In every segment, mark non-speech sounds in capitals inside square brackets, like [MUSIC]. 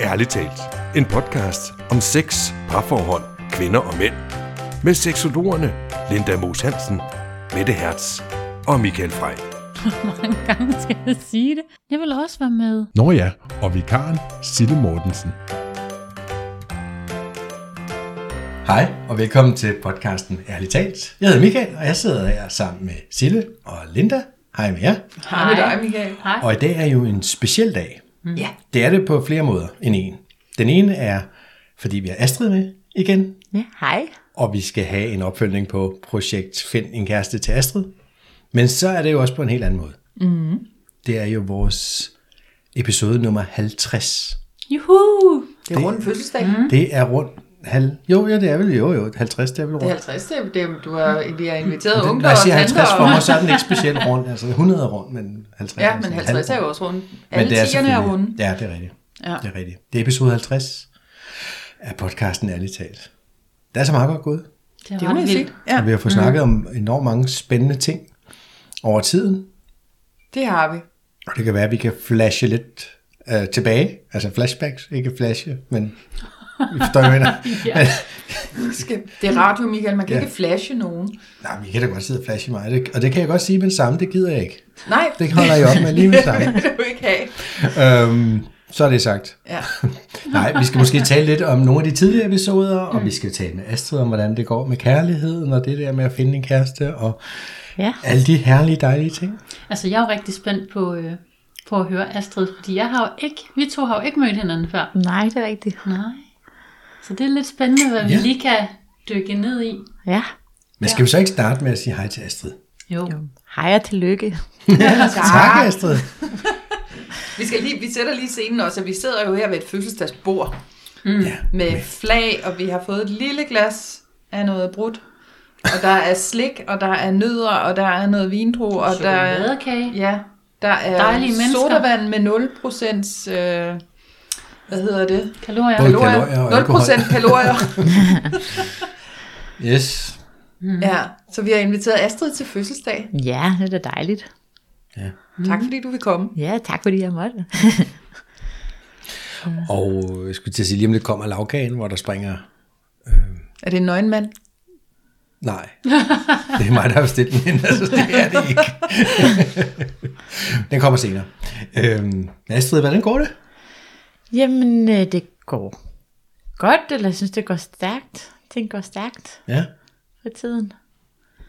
Ærligt talt. En podcast om sex, parforhold, kvinder og mænd. Med seksologerne Linda Moos Hansen, Mette Hertz og Michael Frey. [LAUGHS] Hvor mange gange skal jeg sige det? Jeg vil også være med. Nå ja, og vikaren Sille Mortensen. Hej, og velkommen til podcasten Ærligt Talt. Jeg hedder Michael, og jeg sidder her sammen med Sille og Linda. Hej med jer. Hej med dig, Michael. Hej. Og i dag er jo en speciel dag. Ja. Det er det på flere måder end en. Den ene er, fordi vi har Astrid med igen, Ja, hej. og vi skal have en opfølgning på projekt Find en kæreste til Astrid. Men så er det jo også på en helt anden måde. Mm. Det er jo vores episode nummer 50. Juhu! Det er rundt fødselsdag. Mm. Det er rundt halv... Jo, ja, det er vel jo, jo. 50, det er vel rundt. Det er 50, det er, det er, du har, vi har inviteret Den, unge når jeg og siger tanter. 50 for og- mig, så er den ikke specielt rundt. Altså 100 er rundt, men 50 Ja, er men sådan 50 er jo også rundt. Men Alle det er 10'erne er runde. Ja, det er rigtigt. Ja. Det er rigtigt. Det er episode 50 af podcasten Ærligt Talt. Det er så meget godt gået. Det må jeg sige. Ja, Og vi har fået snakket om enormt mange spændende ting over tiden. det har vi. Og det kan være, at vi kan flashe lidt øh, tilbage. Altså flashbacks, ikke flashe, men forstår, jeg mener. [LAUGHS] Ja. Men, det er radio, Michael. Man kan Ja. ikke flashe nogen. nej, vi kan da godt sidde og flashe mig. Det, og det kan jeg godt sige med det samme, det gider jeg ikke. Nej, Det holder jeg op med lige med det [LAUGHS] samme. det vil du ikke have. øhm, så er det sagt. Ja. [LAUGHS] Nej, vi skal måske tale lidt om nogle af de tidligere episoder, og vi skal tale med Astrid om, hvordan det går med kærligheden, og det der med at finde en kæreste, og Ja. alle de herlige, dejlige ting. Altså, jeg er jo rigtig spændt på, øh, på at høre Astrid, fordi jeg har jo ikke, vi to har jo ikke mødt hinanden før. Nej, det er rigtigt. Nej. Så det er lidt spændende, hvad vi Ja. lige kan dykke ned i. Ja. Men skal vi så ikke starte med at sige hej til Astrid? Jo. Hej og tillykke. [LAUGHS] Tak, Astrid. Vi, skal lige, vi sætter lige scenen også, at vi sidder jo her ved et fødselsdagsbord Ja, med flag, og vi har fået et lille glas af noget brudt. Og der er slik, og der er nødder, og der er noget vindru, og der er... Ja, der er Dejlige sodavand med 0% øh, hvad hedder det? Kalorier. Både kalorier og 0% kalorier. [LAUGHS] Yes. ja, så vi har inviteret Astrid til fødselsdag. Ja, det er da dejligt. Ja. Tak fordi du vil komme. Ja, tak fordi jeg måtte. [LAUGHS] Og jeg skulle til at sige, lige om lidt kommer lavkagen, hvor der springer... Er det en nøgenmand? Nej, det er mig, der har bestilt den ind, altså det er det ikke. [LAUGHS] den kommer senere. Øhm, Astrid, hvordan går det? Jamen, øh, det går godt, eller jeg synes, det går stærkt. Ting går stærkt Ja. for tiden.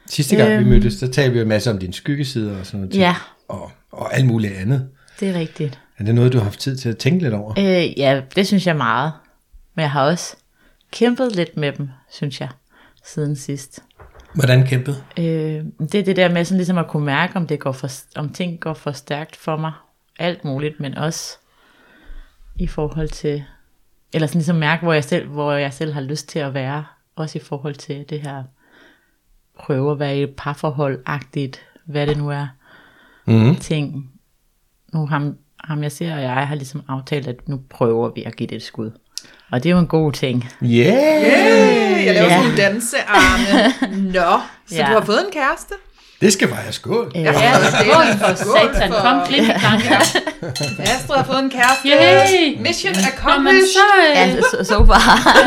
Sidste gang vi Øhm. mødtes, der talte vi en masse om dine skyggesider og sådan noget. Ja, Og, og alt muligt andet. det er rigtigt. Er det noget, du har haft tid til at tænke lidt over? Øh, ja, det synes jeg meget. Men jeg har også kæmpet lidt med dem, synes jeg, siden sidst. Hvordan kæmpet? Øh, det er det der med sådan ligesom at kunne mærke, om, det går for, om ting går for stærkt for mig. Alt muligt, men også i forhold til, eller sådan ligesom mærke, hvor jeg selv, hvor jeg selv har lyst til at være. Også i forhold til det her, prøve at være i et parforhold-agtigt, hvad det nu er, Mm. ting. Nu ham, ham jeg ser, og jeg har ligesom aftalt, at nu prøver vi at give det et skud. Og det er jo en god ting. Yeah! Hey, jeg laver Ja. sådan en dansearme. [LAUGHS] Nå, så Ja. du har fået en kæreste? Det skal fejre skål. Øh, Ja, skål for satan. Kom, klip i gang. Astrid har fået en kæreste. Yay! Mission accomplished. så... Øh, Ja, så, så far. [LAUGHS]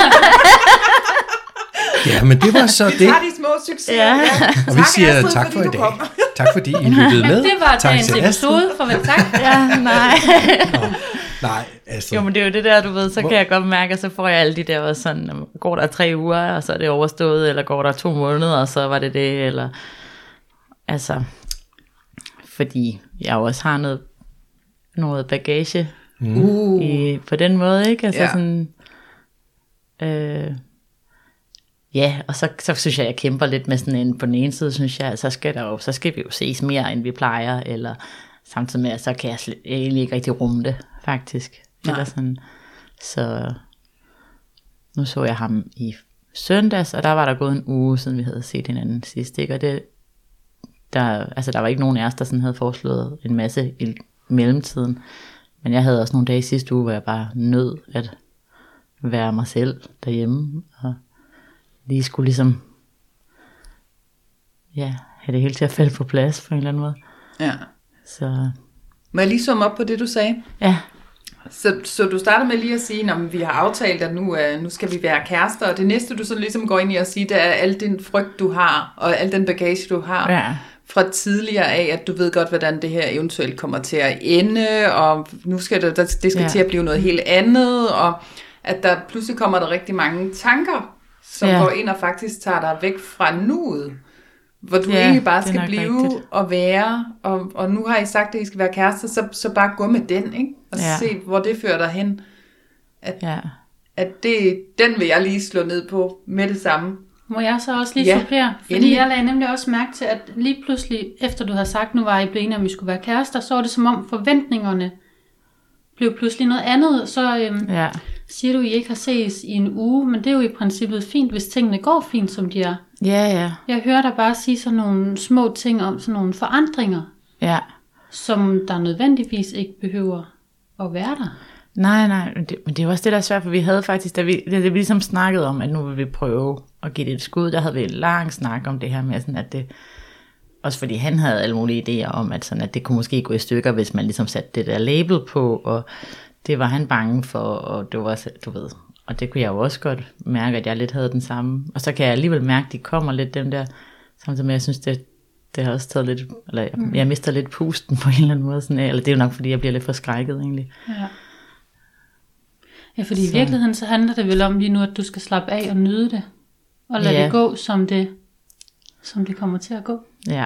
Ja, men det var så det. Vi tager de små succeser. Ja. Og vi siger Astrid, tak for fordi i du dag. kom. Tak fordi I lyttede med. [LAUGHS] det var tak dagens episode. Farvel, [LAUGHS] tak. ja, nej. Nej, Astrid. Jo, men det er jo det der, du ved, så kan jeg godt mærke, at så får jeg alle de der også sådan, går der tre uger, og så er det overstået, eller går der to måneder, og så var det det, eller altså, fordi jeg også har noget, noget bagage Uh. i, på den måde, ikke? Altså Ja. sådan, øh, ja, og så, så synes jeg, jeg kæmper lidt med sådan en, på den ene side, synes jeg, så skal, der jo, så skal vi jo ses mere, end vi plejer, eller samtidig med, at så kan jeg slet, egentlig ikke rigtig rumme det, faktisk. Nej. Eller sådan, så nu så jeg ham i søndags, og der var der gået en uge, siden vi havde set hinanden sidst, ikke? Og det, der, altså der var ikke nogen af os, der sådan havde foreslået en masse i mellemtiden. Men jeg havde også nogle dage i sidste uge, hvor jeg bare nød at være mig selv derhjemme, og lige skulle ligesom, ja, have det hele til at falde på plads på en eller anden måde. Ja. Så Må jeg lige summe op på det, du sagde? ja, Så, så du starter med lige at sige, at vi har aftalt, at nu, uh, nu skal vi være kærester, og det næste, du så ligesom går ind i at sige, det er al den frygt, du har, og al den bagage, du har Ja. Fra tidligere af, at du ved godt, hvordan det her eventuelt kommer til at ende, og nu skal det, det skal Ja. til at blive noget helt andet, og at der pludselig kommer der rigtig mange tanker, som Ja. går ind og faktisk tager dig væk fra nuet, hvor du Ja, egentlig bare skal blive rigtigt. og være, og, og nu har I sagt, at I skal være kærester, så, så bare gå med den, ikke? og Ja. se, hvor det fører dig hen. Ja. At det, den vil jeg lige slå ned på med det samme. Må jeg så også lige Ja, supplere? Fordi endelig. jeg lagde nemlig også mærke til, at lige pludselig, efter du havde sagt, nu var I blevet enige, om vi skulle være kærester, så var det som om forventningerne blev pludselig noget andet. Så øhm, Ja. siger du, at I ikke har ses i en uge, men det er jo i princippet fint, hvis tingene går fint, som de er. Ja, ja. Jeg hører dig bare sige sådan nogle små ting om sådan nogle forandringer, Ja. som der nødvendigvis ikke behøver at være der. Nej, nej, men det, men det er også det, der er svært, for vi havde faktisk, da vi, da vi ligesom snakkede om, at nu vil vi prøve at give det et skud, der havde vi en lang snak om det her med, sådan at det, også fordi han havde alle mulige idéer om, at, sådan, at det kunne måske gå i stykker, hvis man ligesom satte det der label på, og det var han bange for, og det var, du ved, og det kunne jeg jo også godt mærke, at jeg lidt havde den samme, og så kan jeg alligevel mærke, at de kommer lidt dem der, samtidig med, at jeg synes, det, det har også taget lidt, eller jeg, jeg mister lidt pusten på en eller anden måde, sådan, eller det er jo nok, fordi jeg bliver lidt forskrækket egentlig. Ja. Ja, fordi så. I virkeligheden så handler det vel om lige nu, at du skal slappe af og nyde det. Og lade Ja. det gå, som det, som det kommer til at gå. Ja,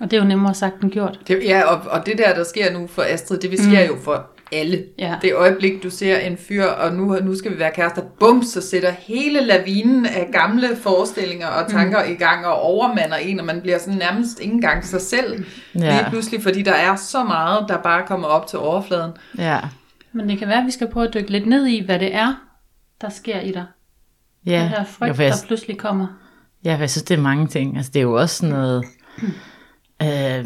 Og det er jo nemmere sagt end gjort. Det, ja, og, og det der, der sker nu for Astrid, det sker mm. jo for alle. Ja. Det øjeblik, du ser en fyr, og nu, nu skal vi være kærester, bum, så sætter hele lavinen af gamle forestillinger og tanker mm. i gang, og overmander en, og man bliver sådan nærmest ikke engang sig selv. Ja. Lige pludselig, fordi der er så meget, der bare kommer op til overfladen. ja, Men det kan være, at vi skal prøve at dykke lidt ned i, hvad det er, der sker i dig. ja. Den her frygt, for jeg, der pludselig kommer. ja, for jeg synes, det er mange ting. Altså, det er jo også sådan noget, [CLEARS THROAT] øh,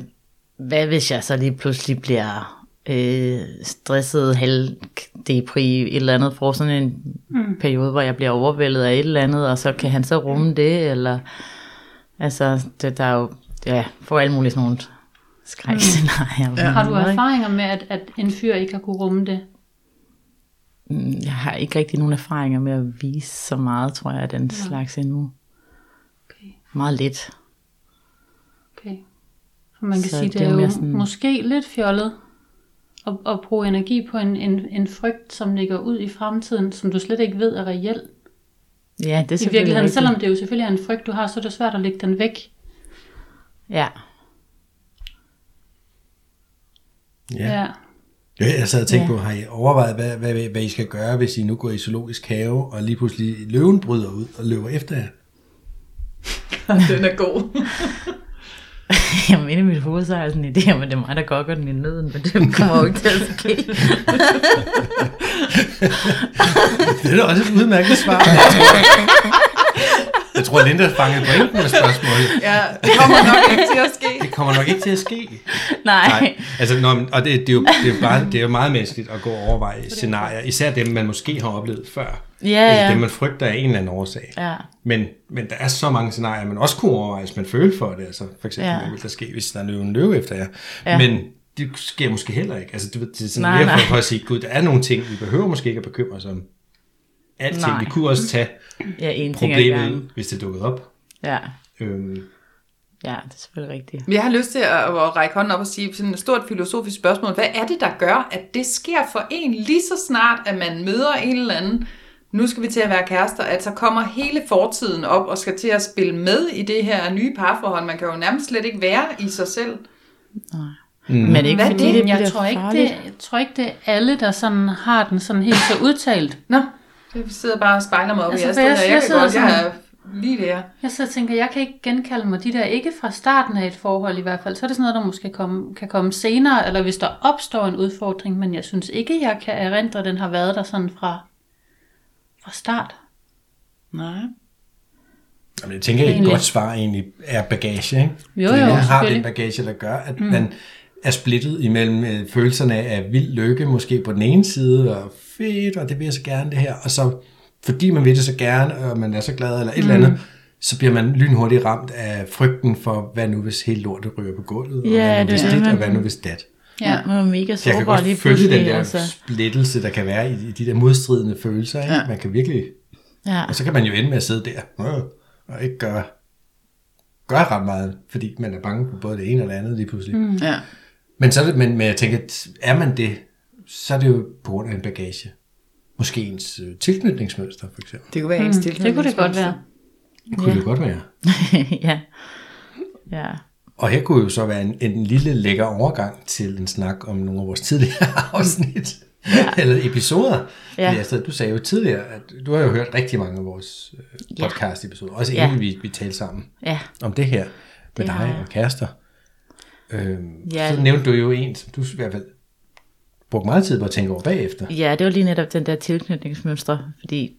hvad hvis jeg så lige pludselig bliver øh, stresset, halvdepri, et eller andet, får sådan en mm. periode, hvor jeg bliver overvældet af et eller andet, og så kan han så rumme det, eller, altså, det, der er jo, ja, for alle mulige sådan nogle skrækscenarier. Ja. Har du erfaringer med, at, at en fyr ikke har kunne rumme det? Mm, Jeg har ikke rigtig nogen erfaringer med at vise så meget, tror jeg, af den slags endnu. Okay. Meget lidt. okay. For man kan Så sige, det det er jo sådan- måske lidt fjollet at, at bruge energi på en, en, en frygt, som ligger ud i fremtiden, som du slet ikke ved er reel. Ja, det er I selvfølgelig virkeligheden, rigtigt. selvom det jo selvfølgelig er en frygt, du har, så er det svært at lægge den væk. Ja, Ja. ja. Ja, jeg sad og tænkte Ja. på, har I overvejet, hvad, hvad, hvad I skal gøre, hvis I nu går i zoologisk have, og lige pludselig løven bryder ud og løber efter jer? [LAUGHS] Den er god. [LAUGHS] Jamen, inde i mit hoved, så har jeg sådan en idé om, at det er mig, der gokker den i nøden, men det kommer jo ikke til at ske. [LAUGHS] Det er da også et udmærket svar. Jeg tror, Linda fangede pointen med spørgsmålet. Ja, det kommer nok ikke til at ske. Det kommer nok ikke til at ske. Nej. Nej, altså, når, og det, det, er jo, det, er jo bare, det er jo meget menneskeligt at gå og overveje scenarier, især dem, man måske har oplevet før. Ja, Eller ja. dem, man frygter af en eller anden årsag. Ja, Men, men der er så mange scenarier, man også kunne overveje, hvis man føler for det. Altså, for eksempel, Ja. hvad vil der ske, hvis der er løven løve efter jer? Ja. Men det sker måske heller ikke. Altså, ved, det er sådan Nej, mere for, for at sige, gud, der er nogle ting, vi behøver måske ikke at bekymre os om. Alting. Nej. Vi kunne også tage ja en ting problemet, gangen. hvis det dukkede op. Ja, Øhm, ja, det er selvfølgelig rigtigt. Men Jeg har lyst til at, at række hånden op og sige sådan et stort filosofisk spørgsmål. Hvad er det, der gør, at det sker for en lige så snart, at man møder en eller anden, nu skal vi til at være kærester, at så kommer hele fortiden op og skal til at spille med i det her nye parforhold. Man kan jo nærmest slet ikke være i sig selv. Mm. Men det er ikke Hvad er fordi, det? det, jeg, bliver tror ikke, farligt. det, jeg tror ikke, det er alle, der sådan har den sådan helt så udtalt. Nå, det sidder bare og spejler mig op Altså, i Astrid, jeg- og jeg, jeg jeg kan sidder godt, jeg sådan- er lige der. Jeg så tænker, jeg kan ikke genkalde mig de der, ikke fra starten af et forhold i hvert fald, så er det sådan noget, der måske komme, kan komme senere, eller hvis der opstår en udfordring, men jeg synes ikke, jeg kan erindre, at den har været der sådan fra, fra start. Nej. Jamen, jeg tænker, at et godt svar egentlig er bagage, ikke? Jo, jo, man har den bagage, der gør, at mm. man er splittet imellem øh, følelserne af vild lykke, måske på den ene side, og fedt, og det vil jeg så gerne det her, og så, fordi man vil det så gerne, og man er så glad, eller et mm. eller andet, så bliver man lynhurtigt ramt af frygten for, hvad nu hvis hele lortet ryger på gulvet, og Ja, hvad nu det hvis er dit, man- og hvad nu hvis dat. Ja. Man er mega Så jeg kan sårbar godt lige følge den der altså. splittelse, der kan være i, i de der modstridende følelser. Ikke? Ja. Man kan virkelig... Ja. Og så kan man jo ende med at sidde der øh, og ikke gøre, gøre ret meget, fordi man er bange for både det ene og det andet lige pludselig. Mm. ja. Men, så er det, men, men jeg tænker, at er man det, så er det jo på grund af en bagage. Måske ens øh, tilknytningsmønster, for eksempel. Det kunne være ens Mm, det kunne det godt være. Det kunne Ja. det godt være. [LAUGHS] ja. Ja. Og her kunne jo så være en, en lille lækker overgang til en snak om nogle af vores tidligere [LAUGHS] afsnit. Ja. Eller episoder. Ja. Ja. Astrid, du sagde jo tidligere, at du har jo hørt rigtig mange af vores øh, Ja. podcast-episoder. Også Ja. inden vi, vi talte sammen Ja. om det her med Det dig og kærester. Øhm, Ja. Så nævnte du jo en, som du i hvert fald brugte meget tid på at tænke over bagefter. Ja, det var lige netop den der tilknytningsmønstre, fordi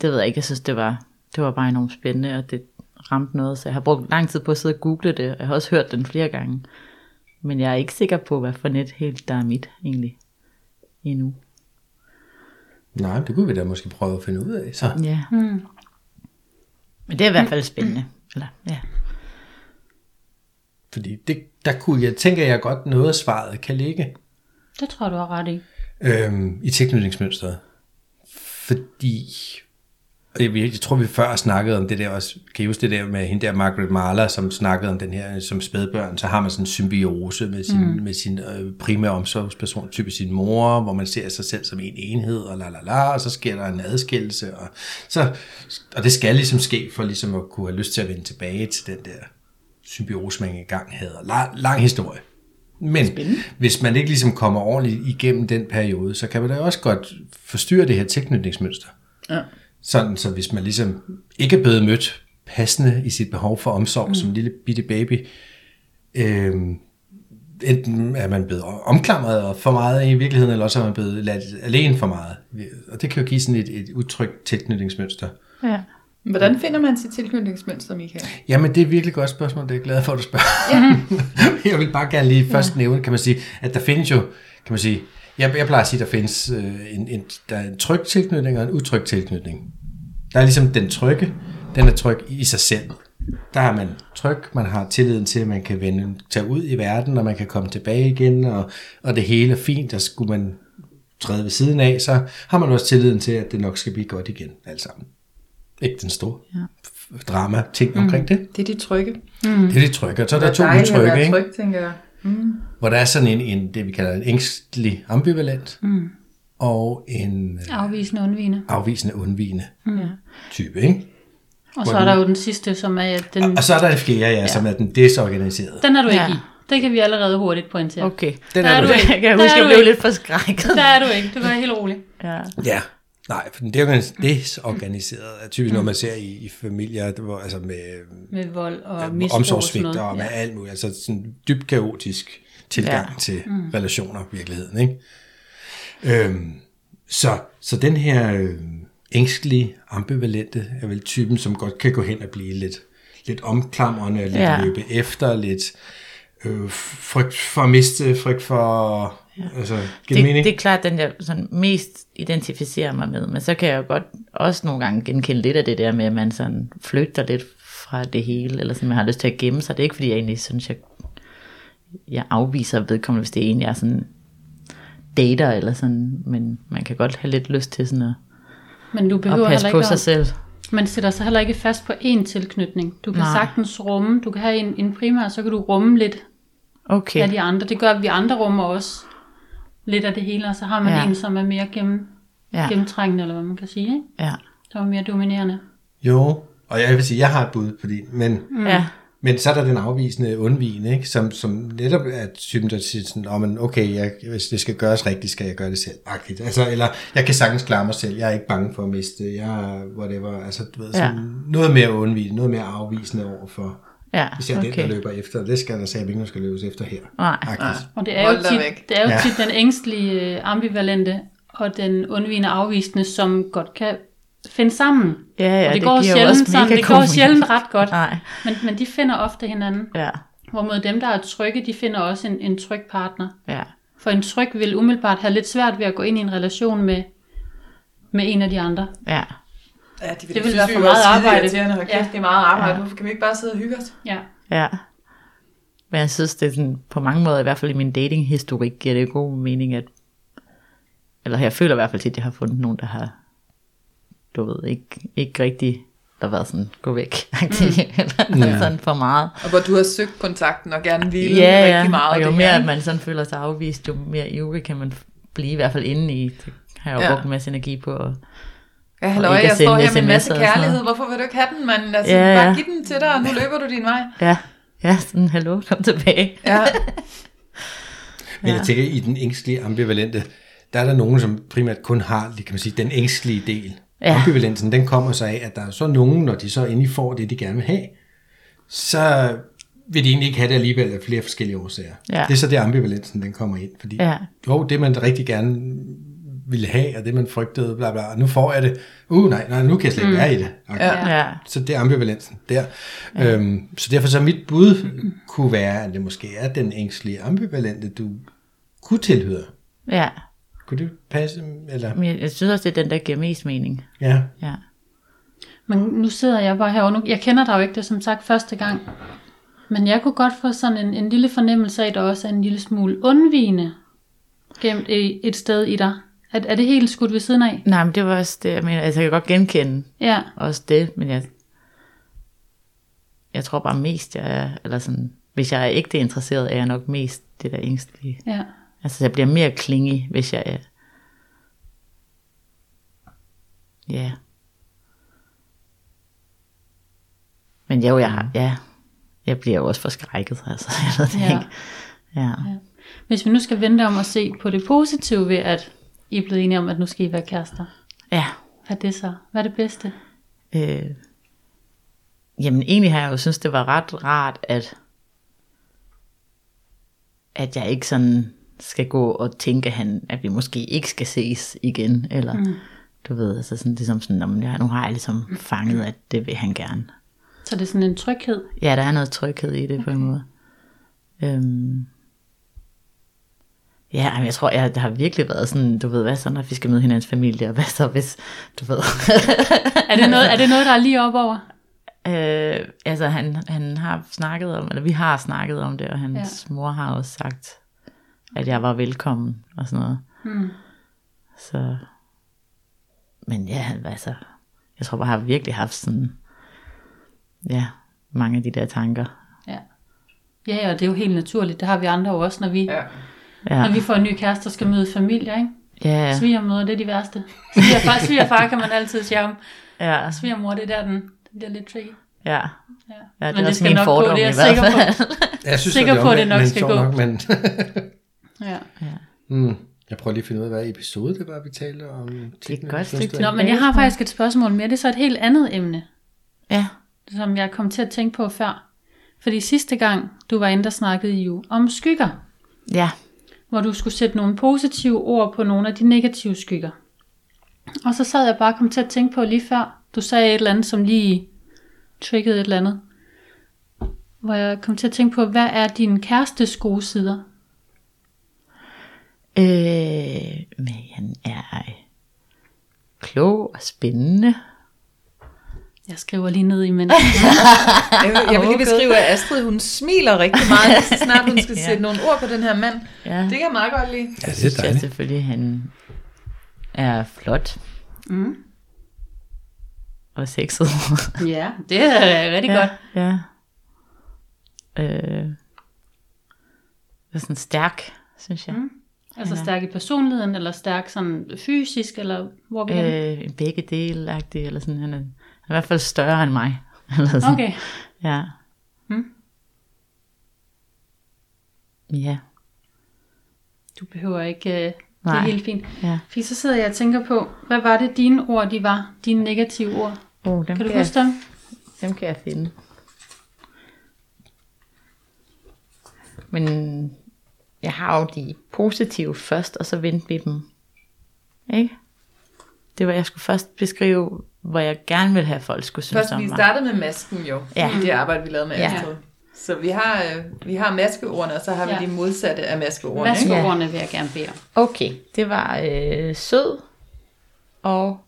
det ved jeg ikke, jeg synes, det var, det var bare enormt spændende, og det ramte noget, så jeg har brugt lang tid på at sidde og google det, og jeg har også hørt den flere gange. Men jeg er ikke sikker på, hvad for net helt der er mit, egentlig, endnu. Nej, det kunne vi da måske prøve at finde ud af. Så. Ja. Mm. Men det er i hvert fald spændende. Eller, ja. Fordi det, der kunne jeg, tænker jeg godt, noget af svaret kan ligge Det tror du har ret i. øhm, i tilknytningsmønstret. Fordi, jeg, jeg tror vi før snakkede om det der også, kan I huske det der med hende der Margaret Marler, som snakkede om den her som spædbørn, så har man sådan en symbiose med sin, mm. med sin øh, primære omsorgsperson, typisk sin mor, hvor man ser sig selv som en enhed, og la la la, og så sker der en adskillelse, og, så, og det skal ligesom ske, for ligesom at kunne have lyst til at vende tilbage til den der symbiose, man engang havde. Lang, lang historie. Men Spindende. hvis man ikke ligesom kommer ordentligt igennem den periode, så kan man da også godt forstyrre det her tilknytningsmønster. Ja. Sådan, så hvis man ligesom ikke er blevet mødt passende i sit behov for omsorg mm. som en lille bitte baby, øh, enten er man blevet omklamret for meget i virkeligheden, eller også er man blevet ladt alene for meget. Og det kan jo give sådan et, et utrygt tilknytningsmønster. ja. Hvordan finder man sit tilknytningsmønster, Michael? Jamen, det er et virkelig godt spørgsmål. Det er jeg glad for, at du spørger. Ja. [LAUGHS] jeg vil bare gerne lige først nævne, kan man sige, at der findes jo, kan man sige, jeg, jeg plejer at sige, at der findes øh, en, en, der er en tryg tilknytning og en utryg tilknytning. Der er ligesom den trygge, den er tryg i sig selv. Der er man tryg, man har tilliden til, at man kan vende, tage ud i verden, og man kan komme tilbage igen, og, og det hele er fint, der skulle man træde ved siden af, så har man også tilliden til, at det nok skal blive godt igen, alt sammen. Ikke den store ja. drama ting omkring det. Det er de trygge. Mm. Det er de trygge. Og så er der to utrygge, ikke? tryg, tænker jeg. Mm. hvor der er sådan en, en, det vi kalder en ængstelig ambivalent, mm. og en øh, Afvisende undvigende. afvisende undvigende Mm. type. Ikke? Og så er der jo den sidste, som er at den, Og så er der det fjerde, ja, ja. som er den desorganiserede. den er du ikke Ja. i. Det kan vi allerede hurtigt pointere. Okay. Den Der er er du ikke. Jeg kan Der huske, er jeg blev lidt forskrækket. Der er du ikke. Du var helt rolig. Ja. Ja. Nej, for den desorganis- desorganiserede er typisk noget, man ser i, i familier, hvor, altså med Med vold og ja, og omsorgssvigt noget. og med Ja. alt muligt. Altså sådan dybt kaotisk tilgang ja. Til mm. relationer i virkeligheden. Ikke? Øhm, så, så den her øh, ængstlige, ambivalente er vel typen, som godt kan gå hen og blive lidt, lidt omklamrende, lidt. Ja. løbe efter, lidt øh, frygt for at miste, frygt for... Ja. Altså, det, Det, mening? det er klart den, jeg sådan mest identificerer mig med, men så kan jeg jo godt også nogle gange genkende lidt af det der med, at man sådan flygter lidt fra det hele, eller sådan, man har lyst til at gemme sig. Det er ikke fordi, jeg egentlig synes, jeg, jeg afviser vedkommende, hvis det er en, jeg sådan dater, eller sådan, men man kan godt have lidt lyst til sådan at, Men du at behøver passe heller på ikke sig at, selv. man sætter sig heller ikke fast på én tilknytning. Du kan Nej. sagtens rumme, du kan have en, en primær, så kan du rumme lidt Okay, af de andre. Det gør, at vi andre rummer også lidt af det hele, og så har man Ja. en, som er mere gennem, ja, gennemtrængende, eller hvad man kan sige, ikke? ja, som er mere dominerende. Jo, og jeg vil sige, jeg har et bud på det, men... mm. ja, Men så er der den afvisende undvigende, ikke? Som, som netop er typen, der siger sådan, oh, men okay, jeg, hvis det skal gøres rigtigt, skal jeg gøre det selv. Agtigt. Altså, eller jeg kan sagtens klare mig selv, jeg er ikke bange for at miste, jeg er whatever. Altså, du ved, sådan, ja. noget mere undvigende, noget mere afvisende over for, ja, hvis jeg er den, der okay. løber efter. Det skal der sige, ikke, skal løbes efter her. Nej, Agtigt. Og det er jo tit, det er jo Ja. tit den ængstlige, øh, ambivalente og den undvigende afvisende, som godt kan finde sammen. ja, ja, og det, det går sjældent også sammen. Det går sjældent ret godt. Nej, Men, men de finder ofte hinanden. ja, Hvorimod dem, der er trygge, de finder også en, en tryg partner. ja, For en tryg vil umiddelbart have lidt svært ved at gå ind i en relation med, med en af de andre. ja, Ja, det, Det vil være for meget arbejde. Ja. Ja. Det er meget arbejde. Ja. Hvorfor kan vi ikke bare sidde og hygge os? Ja. ja. Men jeg synes, det er sådan, på mange måder, i hvert fald i min datinghistorik, giver det god mening, at, eller jeg føler i hvert fald tit, at jeg har fundet nogen, der har, du ved, ikke, ikke rigtig, der har været sådan, gå væk, [LAUGHS] mm. eller sådan for meget. Og hvor du har søgt kontakten og gerne ville Ja, ja, rigtig meget. og jo det mere her, at man sådan føler sig afvist, jo mere ivrig kan man blive, i hvert fald inde i. Det har jeg jo Ja. brugt en masse energi på. Og, Ja, halløj, jeg står her med en masse kærlighed. Hvorfor vil du ikke have den, mand? Altså, Ja, bare ja. giv den til dig, og nu løber du din vej. ja, ja, sådan, hallo, kom tilbage. Ja, Men jeg tænker, i den ængstlige ambivalente, der er der nogen, som primært kun har, kan man sige, den ængstlige del. Ja. Ambivalensen, den kommer så af, at der er så nogen, når de så endelig får det, de gerne vil have, så vil de egentlig ikke have det alligevel af flere forskellige årsager. Ja. Det er så der ambivalensen, den kommer ind. Fordi Ja. jo, det man rigtig gerne ville have, og det man frygtede, bla bla, og nu får jeg det. Uh, nej, nej, nu kan jeg slet ikke være i det. Okay. Ja. Ja, Så det er ambivalensen der. Ja. Øhm, så derfor så mit bud kunne være, at det måske er den ængstlige ambivalente, du kunne tilhøre. ja. Kunne det passe? Eller? Men jeg, jeg synes også, det er den, der giver mest mening. Ja. Ja. Men nu sidder jeg bare herovre. Nu, jeg kender dig jo ikke, det som sagt første gang. Men jeg kunne godt få sådan en, en lille fornemmelse af, at der også er en lille smule undvigende gemt et sted i dig. Er, er det helt skudt ved siden af? Nej, men det var også det, jeg mener. Altså, jeg kan godt genkende Ja, også det, men jeg, jeg tror bare mest, jeg er, eller sådan, hvis jeg er ægte interesseret, er jeg nok mest det der ængstlige. ja. Altså, jeg bliver mere klingig, hvis jeg er... Ja. Men jo, jeg har, ja, jeg bliver jo også forskrækket, altså, [LAUGHS] jeg ved det Ja. ikke. Ja. Hvis vi nu skal vente om at se på det positive ved, at I er blevet enige om, at nu skal I være kærester. ja. Hvad er det så? Hvad er det bedste? Øh, jamen egentlig har jeg jo synes det var ret rart, at, at jeg ikke sådan skal gå og tænke, han, at vi måske ikke skal ses igen, eller mm. du ved, altså sådan, ligesom sådan, "Nå, men ja, nu har jeg ligesom fanget, at det vil han gerne. Så det er sådan en tryghed. Ja, der er noget tryghed i det okay. på en måde. Øhm, ja, men jeg tror, jeg, der har virkelig været sådan, du ved, hvad så, når vi skal møde hinandens familie, og hvad så, hvis, du ved, Er det noget, er det noget der er lige op over? Øh, altså han, han har snakket om, eller vi har snakket om det, og hans ja. mor har også sagt, at jeg var velkommen og sådan noget. Mm. Så, men ja, altså, jeg tror bare, jeg har virkelig haft sådan, ja, mange af de der tanker. Ja. Ja, og det er jo helt naturligt. Det har vi andre jo også, når vi, ja. Ja, når vi får en ny kæreste og skal møde familie, ikke? ja, Svigermøder, det er de værste. Svigerfar, [LAUGHS] svigerfar kan man altid charme. ja, Svigermor, det er der, den, den bliver lidt tricky. ja. Ja. Ja, det Men er det skal min nok gå, fordom det er i jeg sikker hvert på. fald. Jeg synes, Sikker så på, at det nok men skal gå. Nok, men [LAUGHS] Ja. mm, jeg prøver lige at finde ud af, hvad episode det var, vi talte om. Det er godt stykke Nå, men jeg har faktisk et spørgsmål mere. Det er så et helt andet emne, Ja, som jeg kom til at tænke på før. Fordi sidste gang, du var inde, der snakkede I jo om skygger. ja, hvor du skulle sætte nogle positive ord på nogle af de negative skygger. Og så sad jeg bare og kom til at tænke på lige før, du sagde et eller andet, som lige triggede et eller andet. Hvor jeg kom til at tænke på, hvad er din kærestes gode sider? øh, men han er klog og spændende. Jeg skriver lige ned i men [LAUGHS] Jeg jeg vil lige beskrive, at Astrid, hun smiler rigtig meget, [LAUGHS] så snart hun skal Ja. sætte nogle ord på den her mand. Ja. Det kan jeg meget godt lide. Ja, det er jeg dejligt. selvfølgelig, han er flot. Mm. Og sexet. [LAUGHS] Ja, det er rigtig ja. godt. Ja. Øh, er sådan stærk, synes jeg. Mm. Altså stærk i personligheden, eller stærk sådan fysisk, eller hvor vi øh. Begge dele eller sådan. Han er i hvert fald større end mig. [LAUGHS] Eller sådan. Okay. Ja. Mm. Ja. Du behøver ikke, øh, det er Nej. helt fint. Ja. Fordi så sidder jeg og tænker på, hvad var det dine ord, de var? Dine negative ord. Oh, dem, Kan du jeg, huske dem? dem kan jeg finde. Men jeg har jo de positive først, og så vendte vi dem. Ikke? Det var, jeg skulle først beskrive, hvor jeg gerne vil have, at folk skulle synes Først, om vi mig. startede med masken jo, Ja. i det arbejde, vi lavede med Ja. Astrid. Så vi har, øh, vi har maskeordene, og så har vi Ja. de modsatte af maskeordene. Hvad ikke? skal ordene vil jeg gerne bede om? Okay, det var øh, sød og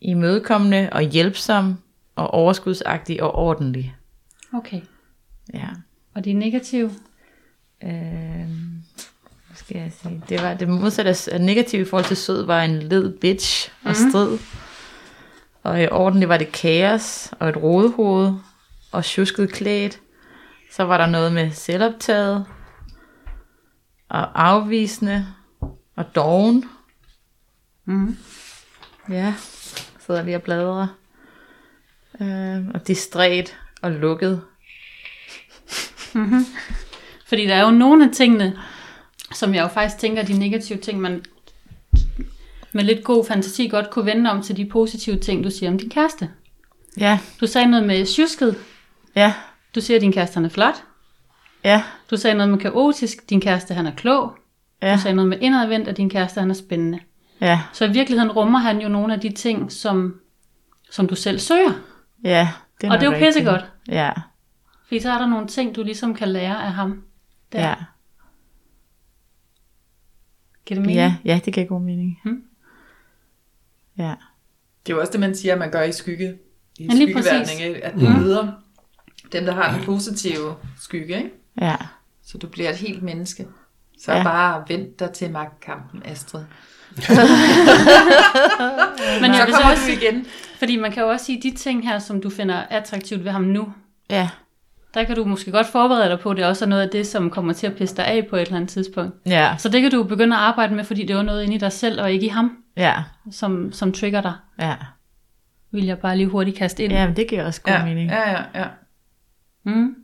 imødekommende og hjælpsom og overskudsagtig og ordentlig. Okay. Ja. Og de negative? Øh, hvad skal jeg sige? Det var det modsatte af negativ i forhold til sød, var en led bitch og strid. Og i ordentligt var det kaos og et rodehoved og tjusket klædt. Så var der noget med selvoptaget og afvisende og doven. Mm. Ja, sidder lige og bladrer. Øh, og distræt og lukket. Fordi der er jo nogle af tingene, som jeg jo faktisk tænker, de negative ting, man med lidt god fantasi godt kunne vende om til de positive ting, du siger om din kæreste. Ja, Du sagde noget med tjusket. ja, Du siger, at din kæreste han er flot. ja, Du sagde noget med kaotisk. Din kæreste han er klog. ja, Du sagde noget med indadvendt, og din kæreste han er spændende. ja, Så i virkeligheden rummer han jo nogle af de ting, som, som du selv søger. ja. Det og det er jo pissegodt. Ja, Fordi så er der nogle ting, du ligesom kan lære af ham. Der. ja. Giver det mening? Ja, ja, det giver god mening. Hmm. Ja, Det er jo også det, man siger, at man gør i skygge. I Ja, lige skyggeverden, præcis. ikke? At du møder dem, der har den positive skygge, ikke? ja, Så du bliver et helt menneske. Så Ja. bare vent dig til magtkampen, Astrid. [LAUGHS] Men Så jeg vil så også igen. fordi man kan jo også sige, de ting her, som du finder attraktivt ved ham nu, ja, der kan du måske godt forberede dig på, det er også er noget af det, som kommer til at pisse dig af på et eller andet tidspunkt. ja, Så det kan du begynde at arbejde med, fordi det er noget inde i dig selv, og ikke i ham, ja, som, som trigger dig. ja. Vil jeg bare lige hurtigt kaste ind. Ja, men det giver også god Ja, mening. ja, ja, ja. Mm.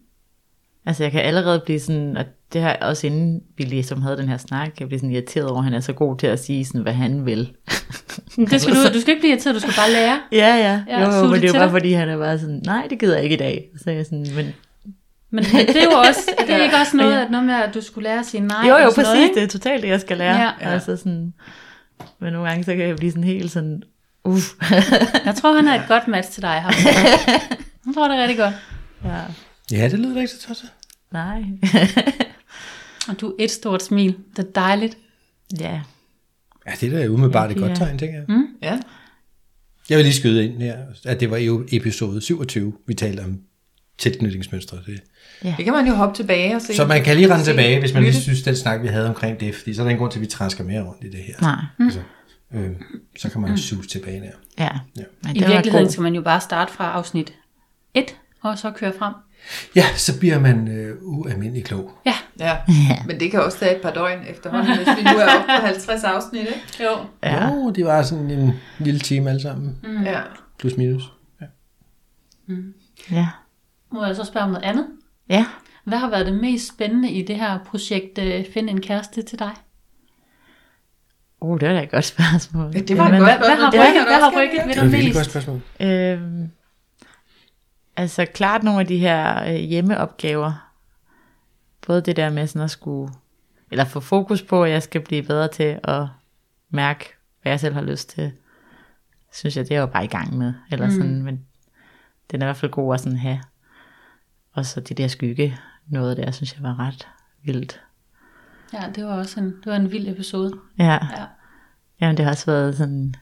Altså jeg kan allerede blive sådan, og det har jeg også inden vi ligesom havde den her snak, jeg bliver sådan irriteret over, at han er så god til at sige sådan, hvad han vil. Det skal du, du skal ikke blive irriteret, du skal bare lære. Ja, ja, Ja, jo, jo, men det det er jo bare fordi, han er bare sådan, nej, det gider jeg ikke i dag. Så jeg sådan, men Men, det er jo [LAUGHS] også, er det ikke også noget, at noget med, at du skulle lære at sige nej? jo, jo, præcis, noget, ikke? det er totalt det, jeg skal lære. Ja. Altså sådan, men nogle gange, så kan jeg blive sådan helt sådan, uff. [LAUGHS] Jeg tror, han er et godt match til dig. Ham. Jeg [LAUGHS] tror, det er rigtig godt. ja, Ja, det lyder da ikke så tosset. nej. Og du er et stort smil. Det er dejligt. ja, Ja, det er da umiddelbart et Ja, godt tegn, tænker jeg. Mm. ja. Jeg vil lige skyde ind her, at det var jo episode 27, vi talte om tilknytningsmønstre. Det. Det kan man jo hoppe tilbage og se. Så man kan lige rende tilbage, hvis man lige synes, den snak, vi havde omkring det, fordi så er der ingen grund til, at vi træsker mere rundt i det her. nej. Altså, øh, så kan man jo suge tilbage der. Ja. Ja. I virkeligheden skal man jo bare starte fra afsnit 1, og så køre frem. Ja, så bliver man øh, ualmindelig klog. Ja. Ja, men det kan også tage et par døgn efterhånden, hvis vi nu er oppe på 50 afsnit, ikke? Jo. Ja. Jo, det var sådan en lille time alle sammen. Mm. Ja. Plus minus. Ja. Ja. Må jeg så spørge om noget andet? Ja. Hvad har været det mest spændende i det her projekt øh, Find en kæreste til dig? Oh, det var da et godt spørgsmål. Ja, det var et godt Hvad, hvad jeg hvad har rykket ved Det var dig et godt mest? spørgsmål. Øhm, altså klart nogle af de her øh, hjemmeopgaver. Både det der med sådan at skulle, eller få fokus på, at jeg skal blive bedre til at mærke, hvad jeg selv har lyst til. Synes jeg, det er jo bare i gang med. Eller sådan, men den er i hvert fald god at sådan have. Og så det der skygge, noget der, synes jeg var ret vildt. Ja, det var også en, det var en vild episode. Ja. Ja. Jamen, det har også været sådan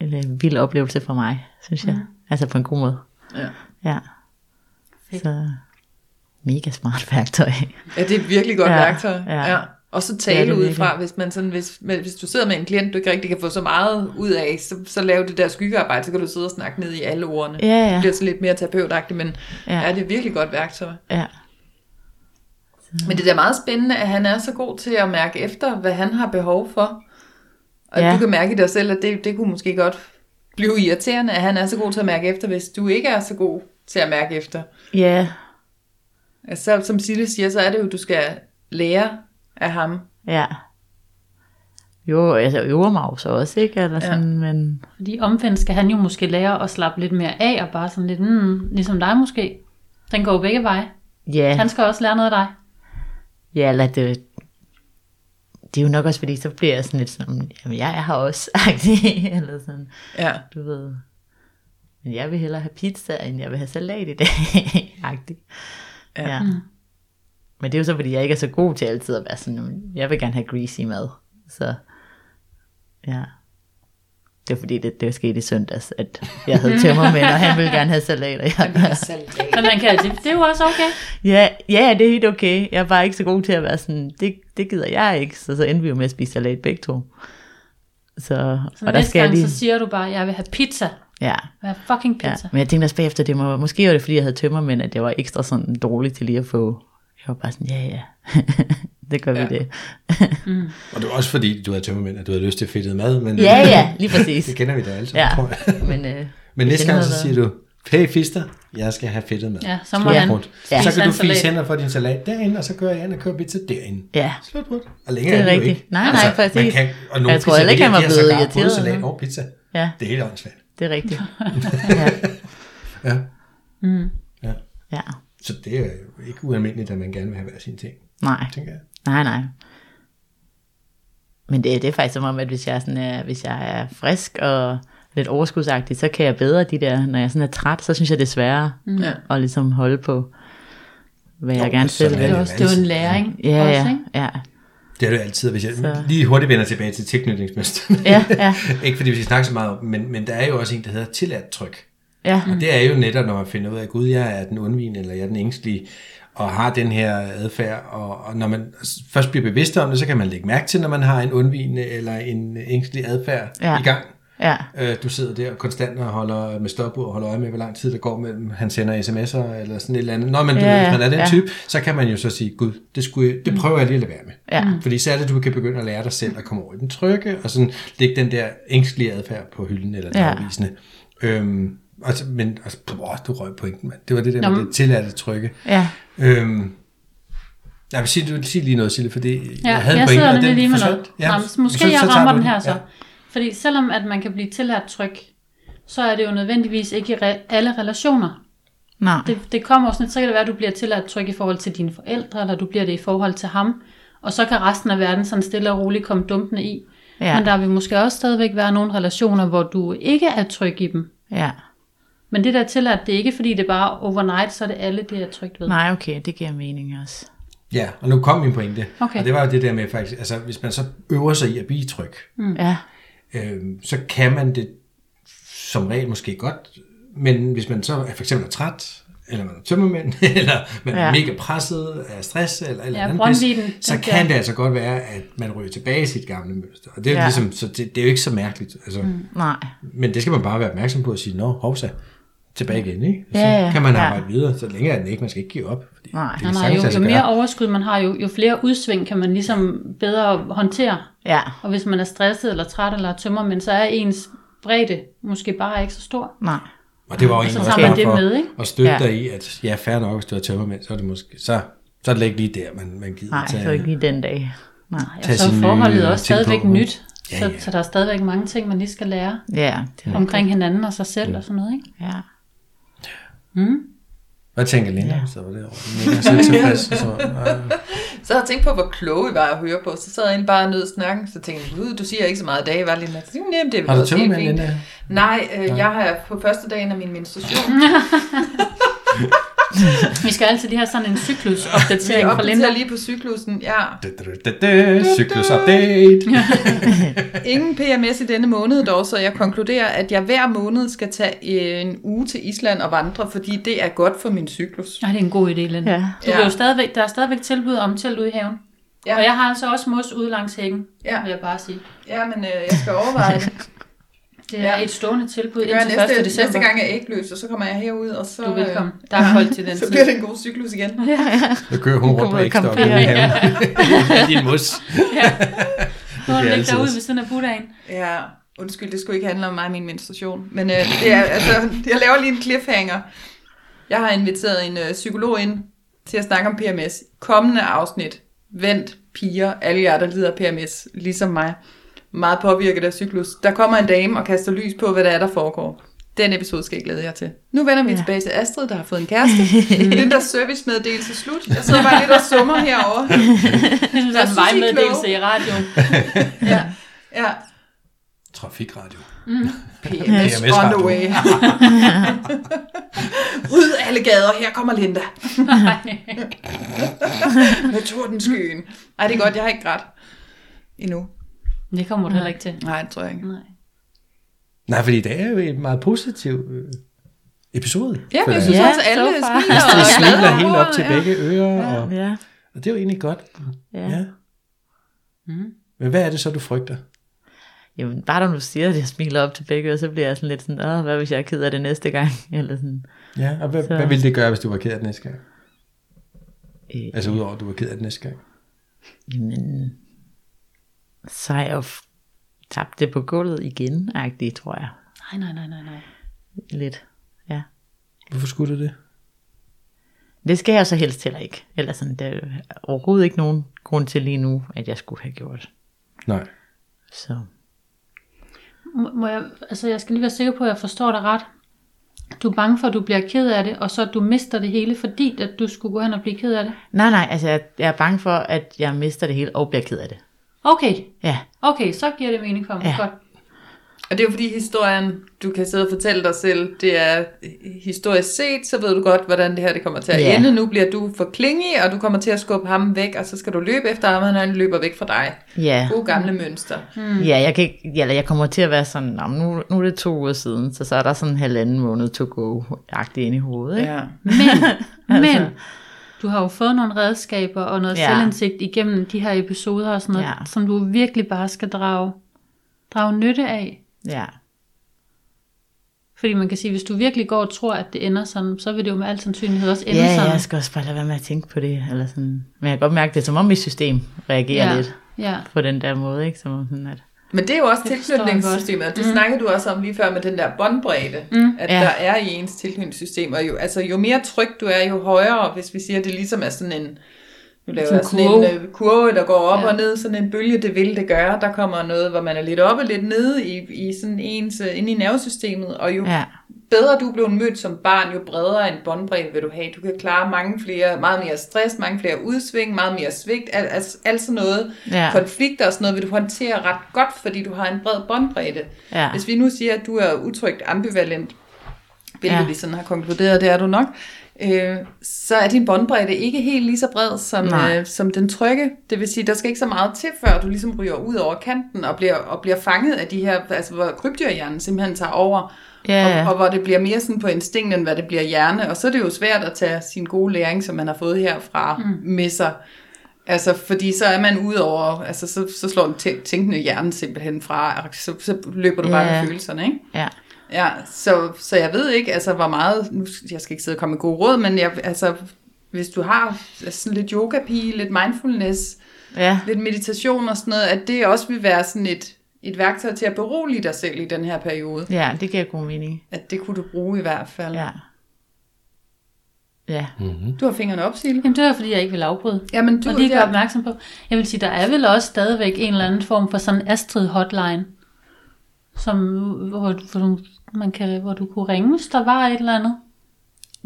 en øh, vild oplevelse for mig, synes jeg. Altså på en god måde. Ja. Ja. Fedt. Så mega smart værktøj. ja, det er et virkelig godt Ja, værktøj. ja. Ja. Og så Det tale det ud fra, hvis, man sådan, hvis, hvis du sidder med en klient, du ikke rigtig kan få så meget ud af, så, så lav det der skyggearbejde, så kan du sidde og snakke ned i alle ordene. Ja, Det ja. bliver så lidt mere terapeutagtigt, men Ja. ja. ja, det er virkelig godt værktøj. Ja. Men det er meget spændende, at han er så god til at mærke efter, hvad han har behov for. Og Ja. ja. du kan mærke i dig selv, at det, det kunne måske godt blive irriterende, at han er så god til at mærke efter, hvis du ikke er så god til at mærke efter. Ja, Altså, så, som Sille siger, så er det jo, at du skal lære af ham. ja. Jo, altså jeg øver mig jo så også, ikke? Eller sådan, ja. men Fordi omvendt skal han jo måske lære at slappe lidt mere af, og bare sådan lidt, mm, ligesom dig måske. Den går jo begge veje. ja, Han skal også lære noget af dig. ja, eller det, det er jo nok også, fordi så bliver jeg sådan lidt sådan, jamen jeg er her også, [LAUGHS] eller sådan, Ja. du ved. Men jeg vil hellere have pizza, end jeg vil have salat i dag, [LAUGHS] agtig. Ja. ja. Men det er jo så, fordi jeg ikke er så god til altid at være sådan, "Jamen, jeg vil gerne have greasy mad. Så, ja. Det var fordi, det, det skete i søndags, at jeg havde tømmermænd, og han ville gerne have salat. Og jeg, [LAUGHS] Men man kan, det, det er jo også okay. ja, ja, det er helt okay. Jeg er bare ikke så god til at være sådan, det, det gider jeg ikke. Så så endte vi jo med at spise salat begge to. Så, Så og der næste skal gang, lige... så siger du bare, jeg vil have pizza. Ja, have fucking ja. pizza. Men jeg tænkte også bagefter, det må, måske var det fordi, jeg havde tømmermænd, at jeg var ekstra sådan dårlig til lige at få... Jeg var bare sådan, ja, ja, [LAUGHS] det gør vi Ja. det. Og det var også fordi, du havde tømmermænd, at du havde lyst til fedtet mad. Men ja, ja, [LAUGHS] lige præcis. Det kender vi da alle sammen, Ja, tror jeg. [LAUGHS] men, øh, Men næste gang, så siger du, hey fister, jeg skal have fedtet mad. Ja, så må Slut han rundt. Ja. Så kan du fise hænder for din salat derinde, og så kører jeg ind og kører pizza derinde. Ja, Slut rundt. Og det længere er det jo rigtigt. ikke. Nej, nej, præcis. Man kan, og nogle Jeg tror heller ikke, han var blevet sågar både irriteret, salat og pizza. ja, Det er helt åndssvagt. det er rigtigt. ja. Ja. Mm. ja. ja, Så det er jo ikke ualmindeligt, at man gerne vil have hver sin ting, nej, tænker jeg. nej, nej. Men det, det er faktisk som om, at hvis jeg, er sådan er, hvis jeg er frisk og lidt overskudsagtig, så kan jeg bedre de der, når jeg sådan er træt, så synes jeg det er sværere Ja. at ligesom holde på, hvad jeg Jo, gerne sådan selv er Det vil. er, også, det er jo en læring Ja, også, ja, ikke? ja, Det er det jo altid, hvis jeg Så- lige hurtigt vender tilbage til tilknytningsmønsterne. ja, ja, [LAUGHS] ikke fordi vi skal snakke så meget om, men, men der er jo også en, der hedder tilladt tryk. Ja, Og det er jo netop, når man finder ud af, at gud, jeg er den undvigende, eller jeg er den ængstlige, og har den her adfærd, og, og når man først bliver bevidst om det, så kan man lægge mærke til, når man har en undvigende eller en ængstelig adfærd Ja. i gang. ja, Øh, Du sidder der konstant og holder med stopur og holder øje med, hvor lang tid der går mellem, han sender sms'er eller sådan et eller andet. Når man, du Ja, hvis man er den ja. type, så kan man jo så sige, gud, det, skulle, jeg- det prøver jeg lige at lade være med. ja, Fordi så er det, du kan begynde at lære dig selv at komme over i den trygge, og sådan lægge den der ængstlige adfærd på hylden eller det Ja. afvisende. Øhm, altså, men altså, åh, du røg pointen, mand. Det var det der Nå, med det tilladte trygge. ja, Øhm, jeg vil sige, du vil sige lige noget, Sille, fordi Ja, jeg havde jeg pointe, sidder og den lige med forsvandt. noget. Ja, måske så- jeg så rammer den her så. Ja. Fordi selvom at man kan blive tilladt tryg, så er det jo nødvendigvis ikke i re- alle relationer. nej, Det, det kommer også lidt, så kan det være, at du bliver tilladt tryg i forhold til dine forældre, eller du bliver det i forhold til ham. Og så kan resten af verden sådan stille og roligt komme dumpende i. Ja, Men der vil måske også stadigvæk være nogle relationer, hvor du ikke er tryg i dem. ja, Men det der tilladt, det er ikke fordi det er bare overnight, så er det alle, det er trygt ved. nej, okay, det giver mening også. Ja, og nu kom min pointe. Okay. Og det var jo det der med faktisk, altså hvis man så øver sig i at blive tryg, Ja, øhm, så kan man det som regel måske godt, men hvis man så er for eksempel er træt, eller man er tømmermænd, [LAUGHS] eller man er Ja. mega presset af stress, eller, eller Ja, andet pis, så kan det altså godt være, at man ryger tilbage i sit gamle mønster. Og det er. Ja. ligesom, så det, det, er jo ikke så mærkeligt. Altså, mm. nej, Men det skal man bare være opmærksom på at sige, nå, hovsa, tilbage igen, ikke? Så Ja, ja, kan man ja. arbejde videre, så længe er den ikke, man skal ikke give op. Fordi Nej. det Nej, nej, jo, jo mere overskud man har, jo, jo flere udsving kan man ligesom bedre håndtere. ja, Og hvis man er stresset eller træt eller tømmer, men så er ens bredde måske bare ikke så stor. nej, Og det var jo Og så egentlig også tager man det derfor med, ikke? at støtte Ja. dig i, at ja, fair nok, hvis du er tømmermænd, så er det måske, så, så er det ikke lige der, man, man gider nej, tage. så ikke lige den dag. Nej, Og så er forholdet også på. stadigvæk nyt. Ja, Så, ja. så der er stadigvæk mange ting, man lige skal lære ja, det omkring hinanden og sig selv og sådan noget. Ikke? Ja. Hvad tænker Linda? Ja. Så var det mega så tilfreds. Så, øh, [LAUGHS] Så jeg tænkt på, hvor kloge I var at høre på. Så sad jeg egentlig bare og nød snakken. Så tænkte jeg, "Gud, du siger ikke så meget i dag, var Linda? Så tænkte jeg, "Jamen, det er har du tømmermænd, fint." Linda? Nej, øh, jeg har på første dagen af min menstruation. [LAUGHS] Vi skal altid lige have sådan en cyklusopdatering fra Linda. lige på cyklusen. Ja, Cyklus update. [LAUGHS] ingen PMS i denne måned dog, så jeg konkluderer, at jeg hver måned skal tage en uge til Island og vandre, fordi det er godt for min cyklus. Nej, det er en god idé, Linda. Ja. Du Ja. ja. jo stadigvæk, der er stadigvæk tilbud om telt ude i haven. Ja. Ja. Og jeg har altså også mos ude langs hækken, Ja. ja. vil jeg bare sige. Ja, men øh, jeg skal overveje det. [LAUGHS] Det er Ja. ja. et stående tilbud Det jeg indtil 1. næste, december. næste gang jeg er ægløs, og så kommer jeg herud, og så, Du er velkommen. Der er folk til den [LAUGHS] så bliver det en god cyklus igen. Så kører hun rundt på ekstra og camperer. ja. [LAUGHS] din mus. Nu har bliver du ligge altid derude ved siden af budagen. Ja, undskyld, det skulle ikke handle om mig og min menstruation. Men øh, det er, altså, jeg laver lige en cliffhanger. Jeg har inviteret en øh, psykolog ind til at snakke om PMS. Kommende afsnit. Vent, piger, alle jer, der lider af PMS, ligesom mig. Meget påvirket af cyklus. Der kommer en dame og kaster lys på, hvad der er, der foregår. Den episode skal jeg glæde jer til. Nu vender vi ja. tilbage til Astrid, der har fået en kæreste. [LAUGHS] Linders servicemeddelelse slut. Jeg sidder bare lidt og summer herovre. [LAUGHS] Det er en vejmeddelelse i radioen. [LAUGHS] Ja, ja. Trafikradio. PMS, PMS on the radio. way. Ryd alle gader, her kommer Linda. Med tordenskyen. Ej, det er godt, jeg har ikke grædt endnu. Det kommer du heller ikke til. Nej, det tror jeg ikke. Nej. Nej, fordi det er jo en meget positiv øh, episode. Ja, men føler jeg synes Ja, også, at alle smiler det og er glade smiler over helt op til ja. begge ører, og, Ja. og det er jo egentlig godt. Ja. ja. Men hvad er det så, du frygter? Jamen, bare når du siger, at jeg smiler op til begge, og så bliver jeg sådan lidt sådan, Åh, hvad hvis jeg er ked af det næste gang? [LAUGHS] Eller sådan. Ja, og hvad, Så- hvad ville det gøre, hvis du var ked af det næste gang? Øh, Altså udover, at du var ked af det næste gang. Jamen, så har jeg jo tabt det på gulvet igen, agtigt, tror jeg. Nej, nej, nej, nej, nej. Lidt, ja. Hvorfor skulle du det? Det skal jeg så helst heller ikke. Eller sådan, der er overhovedet ikke nogen grund til lige nu, at jeg skulle have gjort. Nej. Så Må, må jeg, altså jeg skal lige være sikker på, at jeg forstår dig ret. Du er bange for, at du bliver ked af det, og så at du mister det hele, fordi at du skulle gå hen og blive ked af det? Nej, nej, altså jeg, jeg er bange for, at jeg mister det hele og bliver ked af det. Okay, Ja, okay, så giver det mening for mig. Ja. Godt. Og det er jo fordi historien, du kan sidde og fortælle dig selv, det er historisk set, så ved du godt, hvordan det her det kommer til at Ja. ende. Nu bliver du for klingig, og du kommer til at skubbe ham væk, og så skal du løbe efter ham, og han løber væk fra dig. ja. Gode gamle mønster. Ja, jeg, kan ikke, ja, eller jeg kommer til at være sådan, "Nå, men nu, nu er det to uger siden, så så er der sådan en halvanden måned to go-agtigt ind i hovedet. Ikke? Ja. Men, [LAUGHS] men, du har jo fået nogle redskaber og noget Ja. ja. selvindsigt igennem de her episoder og sådan noget, Ja. ja. som du virkelig bare skal drage, drage nytte af. ja. Fordi man kan sige, hvis du virkelig går og tror, at det ender sådan, så vil det jo med al sandsynlighed også ende Ja, sådan. jeg skal også bare lade være med at tænke på det. Eller sådan. Men jeg kan godt mærke det, er som om mit system reagerer ja. lidt Ja. på den der måde. Ikke? Som om sådan, at, Men det er jo også tilknytningssystemet, og det mm. snakkede du også om lige før med den der båndbredde, mm. at Ja. der er i ens tilknytningssystem, og jo, altså, jo mere tryg du er, jo højere, hvis vi siger, at det ligesom er sådan en, nu laver Sådan sådan kurve. en uh, kurve, der går op Ja. og ned, sådan en bølge, det vil det gøre, der kommer noget, hvor man er lidt oppe og lidt nede i, i sådan ens, uh, inde i nervesystemet, og jo ja, bedre du blevet mødt som barn, jo bredere en båndbredde vil du have. Du kan klare mange flere, meget mere stress, mange flere udsving, meget mere svigt, al, al, alt sådan noget. Ja. Konflikter og sådan noget vil du håndtere ret godt, fordi du har en bred båndbredde. Ja. Hvis vi nu siger, at du er utrygt ambivalent, hvilket ja. vi sådan har konkluderet, det er du nok, øh, så er din båndbredde ikke helt lige så bred som, Nej. øh, som den trygge. Det vil sige, der skal ikke så meget til, før du ligesom ryger ud over kanten og bliver, og bliver fanget af de her, altså hvor krybdyrhjernen simpelthen tager over, Ja, og, og hvor det bliver mere sådan på instinkt, end hvad det bliver hjerne. Og så er det jo svært at tage sin gode læring, som man har fået herfra, mm. med sig. Altså, fordi så er man ud over, altså så, så slår den tæ- tænkende hjerne simpelthen fra, og så, så løber du bare Ja. med følelserne, ikke? ja. Ja, så, så jeg ved ikke, altså hvor meget, nu, jeg skal ikke sidde og komme med gode råd, men jeg, altså, hvis du har sådan lidt yoga-pige, lidt mindfulness, ja. lidt meditation og sådan noget, at det også vil være sådan et, et værktøj til at berolige dig selv i den her periode. Ja, det giver god mening. At det kunne du bruge i hvert fald. Ja. Ja. Du har fingrene op, Sille. Jamen det var fordi, jeg ikke vil afbryde. Jamen, du, og lige gøre ja, opmærksom på. Jeg vil sige, der er vel også stadigvæk en eller anden form for sådan Astrid hotline, som, hvor, hvor, du, man kan, hvor du kunne ringe, hvis der var et eller andet.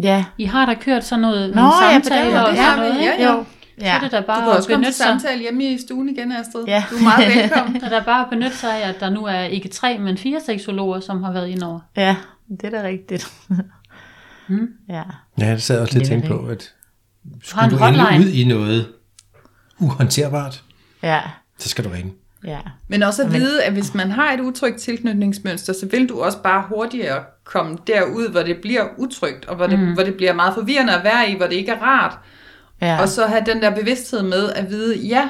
Ja. I har da kørt sådan noget Nå, nogle ja, på den samtaler måde, og det sådan har vi, noget, ja, ja. Jo. Så Ja. er det da du bare kan at også komme til benytte sig. samtale hjemme i stuen igen, Astrid. Ja. Du er meget [LAUGHS] velkommen. Det er da bare at benytte sig af, at der nu er ikke tre, men fire seksologer, som har været indover. ja, det er da rigtigt. [LAUGHS] Ja. Ja, det sad jeg også lidt er tænkte på, at skulle du endelig ud i noget uhåndterbart, Ja. så skal du ringe. Ja. Men også at vide, at hvis man har et utrygt tilknytningsmønster, så vil du også bare hurtigere komme derud, hvor det bliver utrygt, og hvor det, mm. hvor det bliver meget forvirrende at være i, hvor det ikke er rart. Ja. Og så have den der bevidsthed med at vide, ja,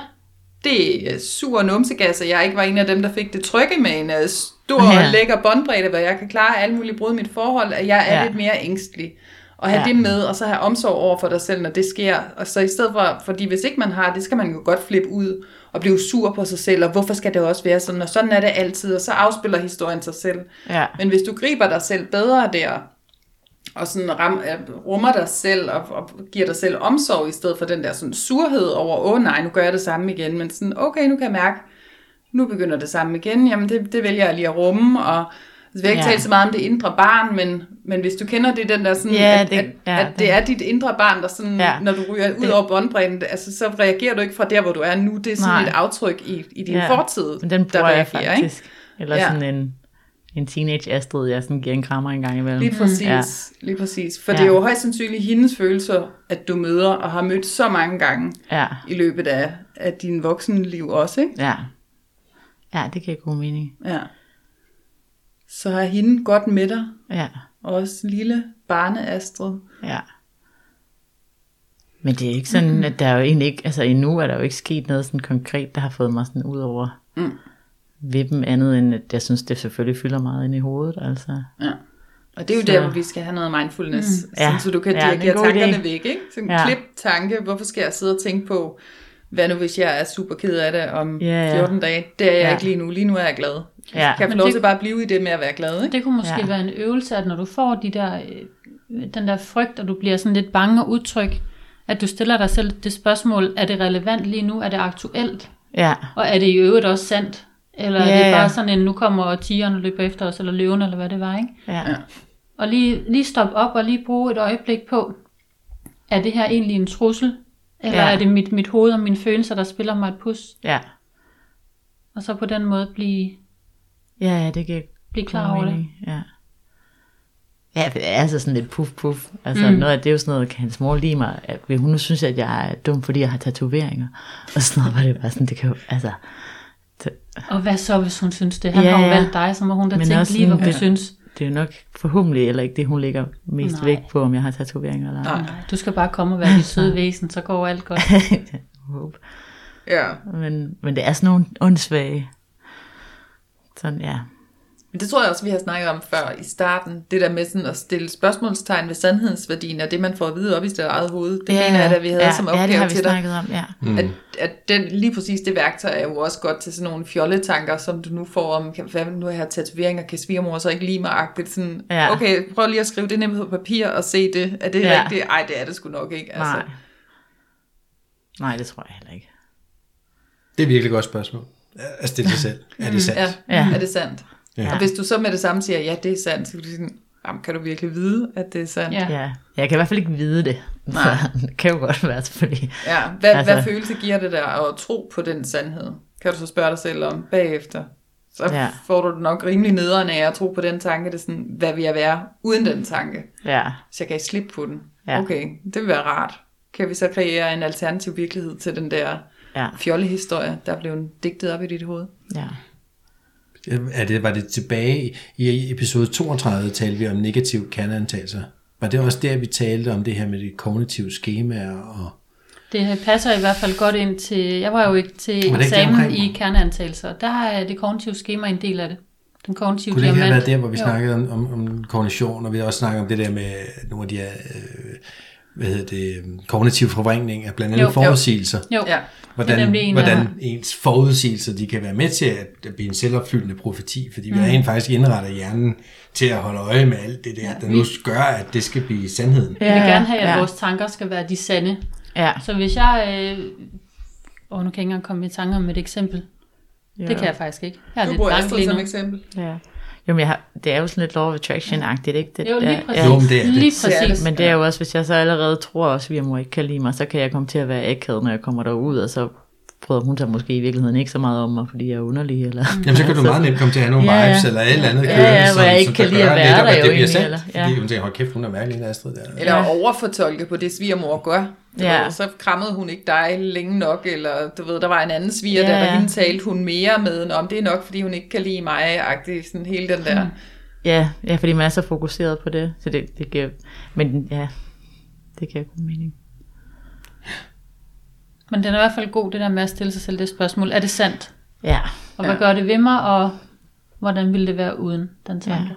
det er sur numsegas, og jeg ikke var en af dem, der fik det trygge med en øh, stor Ja. lækker båndbredde, hvor jeg kan klare alle mulige brud i mit forhold, at jeg er Ja. lidt mere ængstelig. Og have ja. det med, og så have omsorg over for dig selv, når det sker. Og så i stedet for, fordi hvis ikke man har det, skal man jo godt flippe ud og blive sur på sig selv, og hvorfor skal det også være sådan, og sådan er det altid, og så afspiller historien sig selv. Ja. Men hvis du griber dig selv bedre der, og sådan ram, rummer dig selv, og, og giver dig selv omsorg, i stedet for den der sådan surhed over, åh nej, nu gør jeg det samme igen, men sådan, okay, nu kan jeg mærke, nu begynder det samme igen, jamen det, det vælger jeg lige at rumme, og jeg vil ikke Ja. tale så meget om det indre barn, men, men hvis du kender det, den der sådan, Ja, at, det- at, ja, at det- er dit indre barn, der sådan, Ja. ja. når du ryger ud Det- over båndbredden, altså så reagerer du ikke fra der, hvor du er nu, det er sådan Nej. et aftryk i, i din Ja. fortid, Men den der bruger jeg reagerer, ikke? faktisk. Eller Ja. sådan en, en teenage Astrid, jeg sådan giver en krammer en gang imellem. Lige præcis, Ja. lige præcis. For Ja. det er jo højst sandsynligt hendes følelser, at du møder og har mødt så mange gange Ja. i løbet af, af din voksenliv også, ikke? Ja. Ja, det giver god mening. Ja. Så har hende godt med dig. Ja, Og også lille barne Astrid. ja. Men det er ikke sådan, at der er jo egentlig ikke, altså endnu er der jo ikke sket noget sådan konkret, der har fået mig sådan ud over Mm. Vippen andet, end at jeg synes, det selvfølgelig fylder meget ind i hovedet, altså. Ja. Og det er jo Så- der, hvor vi skal have noget mindfulness, mm. Ja. sådan, så du kan Ja, er dirigere tankerne idé. væk. Ikke? Så en Ja. klip tanke, hvorfor skal jeg sidde og tænke på, hvad nu hvis jeg er super ked af det om Ja, ja. 14 dage? Det er jeg Ja. ikke lige nu. Lige nu er jeg glad. Ja. Kan jeg få lov til bare at blive i det med at være glad? Ikke? Det kunne måske Ja. ja. være en øvelse, at når du får de der, øh, den der frygt, og du bliver sådan lidt bange og utryg, at du stiller dig selv det spørgsmål, er det relevant lige nu? Er det aktuelt? Ja, Og er det i øvrigt også sandt? Eller er Ja, det bare ja. sådan en, nu kommer tigeren og løber efter os, eller løven, eller hvad det var, ikke? ja, Ja. Og lige, lige stoppe op og lige bruge et øjeblik på, er det her egentlig en trussel? Eller Ja. er det mit, mit hoved og mine følelser, der spiller mig et pus? ja. Og så på den måde blive, Ja, ja, det giver blive klar over det. Ja. Ja, det er altså sådan lidt puff puff. Altså mm. noget af det er jo sådan noget, kan hans mor lide mig? At, hun nu synes, at jeg er dum, fordi jeg har tatoveringer? Og sådan noget var det bare sådan, det kan jo, altså... Og hvad så, hvis hun synes det? Han Ja, har jo valgt dig, så må hun da Men tænke lige, hvad hun ja. synes. Det er jo nok forhåbentlig eller ikke det, hun lægger mest Nej. vægt på, om jeg har tatoveringer eller ej. Nej, du skal bare komme og være dit [LAUGHS] søde væsen, så går alt godt. [LAUGHS] Håber. Ja. men, men det er sådan nogle åndssvage. Sådan, ja. Men det tror jeg også, vi har snakket om før i starten. Det der med sådan at stille spørgsmålstegn ved sandhedsværdien af det, man får at vide op i sit eget hoved. Det ja, mener jeg, at vi havde ja, som ja, opgave det har vi til dig. snakket om, ja. Mm. At, at den, lige præcis det værktøj er jo også godt til sådan nogle fjolletanker, som du nu får om, kan, hvad nu har jeg tatoveringer, kan svigermor så ikke lide mig agtigt sådan, Ja. okay, prøv lige at skrive det ned på papir og se det. Er det Ja. ja. rigtigt? Ej, det er det sgu nok ikke. Altså. Nej. Nej, det tror jeg heller ikke. Det er virkelig et godt spørgsmål. At stille sig selv. Er det sandt? Ja, Ja. ja, er det sandt? Ja. Og hvis du så med det samme siger, ja, det er sandt, så kan du sige jamen, kan du virkelig vide, at det er sandt? Ja. Ja, jeg kan i hvert fald ikke vide det. Nej. Så [LAUGHS] det kan jo godt være selvfølgelig. Ja, hvad, altså, hvad følelse giver det der at tro på den sandhed? Kan du så spørge dig selv om bagefter? Så Ja. får du det nok rimelig nederen af at tro på den tanke. Det er sådan, hvad vil jeg være uden den tanke? Ja, Så jeg kan slippe på den. Ja. Okay, det vil være rart. Kan vi så kreere en alternativ virkelighed til den der ja, fjollehistorie, der blev digtet op i dit hoved? ja. Er det, var det tilbage i- episode 32, talte vi om negativ kerneantagelser. Var det også der, vi talte om det her med de kognitive skemaer? Og, Det passer i hvert fald godt ind til, jeg var jo ikke til Var eksamen i kerneantagelser. Der er det kognitive schema en del af det. Den kognitive kunne det ikke have været der, hvor vi Jo. snakkede om, om, om kognition, og vi også snakkede om det der med nogle af de her, øh, hvad hedder det, kognitiv forvrængning af blandt andet Jo, jo. forudsigelser. Jo, Ja. Hvordan, Det er en af- hvordan ens forudsigelser de kan være med til at blive en selvopfyldende profeti, fordi vi Mm. rent faktisk indretter hjernen til at holde øje med alt det der, der nu gør, at det skal blive sandheden. vi vil gerne have, at ja. vores tanker skal være de sande. Ja, Så hvis jeg... Øh, åh, nu kan jeg ikke engang komme i tanker om et eksempel. ja. Det kan jeg faktisk ikke. Jeg er Du bruger Astrid som eksempel. Ja. Jo, men jeg har, det er jo sådan lidt law of attraction-agtigt, ikke? Det, Jo, lige præcis. Jo, men det er det. Lige præcis. Men det er jo også, hvis jeg så allerede tror også, at svigermor ikke kan lide mig, så kan jeg komme til at være akavet, når jeg kommer derud, og så bryder hun sig måske i virkeligheden ikke så meget om mig, fordi jeg er underlig, eller... Jamen, så kan du meget nemt komme til at have nogle Ja, ja. vibes eller et eller andet Ja, kørende, ja, hvor jeg ikke kan der lide at være netop, der jo egentlig, sandt, eller- fordi ja. hun tænker, hold kæft, hun er mærkelig, hende Astrid der. Eller Ja. overfortolke på det, svigermor gør. Du Ja. ved, så krammede hun ikke dig længe nok, eller du ved, der var en anden sviger, Ja, der, der hende talte hun mere med, om det er nok, fordi hun ikke kan lide mig, agtig, sådan hele den der. Ja, ja, fordi man er så fokuseret på det, så det, det giver... Men ja, det giver god mening. Men den er i hvert fald god, det der med at stille sig selv det spørgsmål. Er det sandt? Ja, Og hvad Ja. gør det ved mig, og hvordan ville det være uden den tanke? Ja.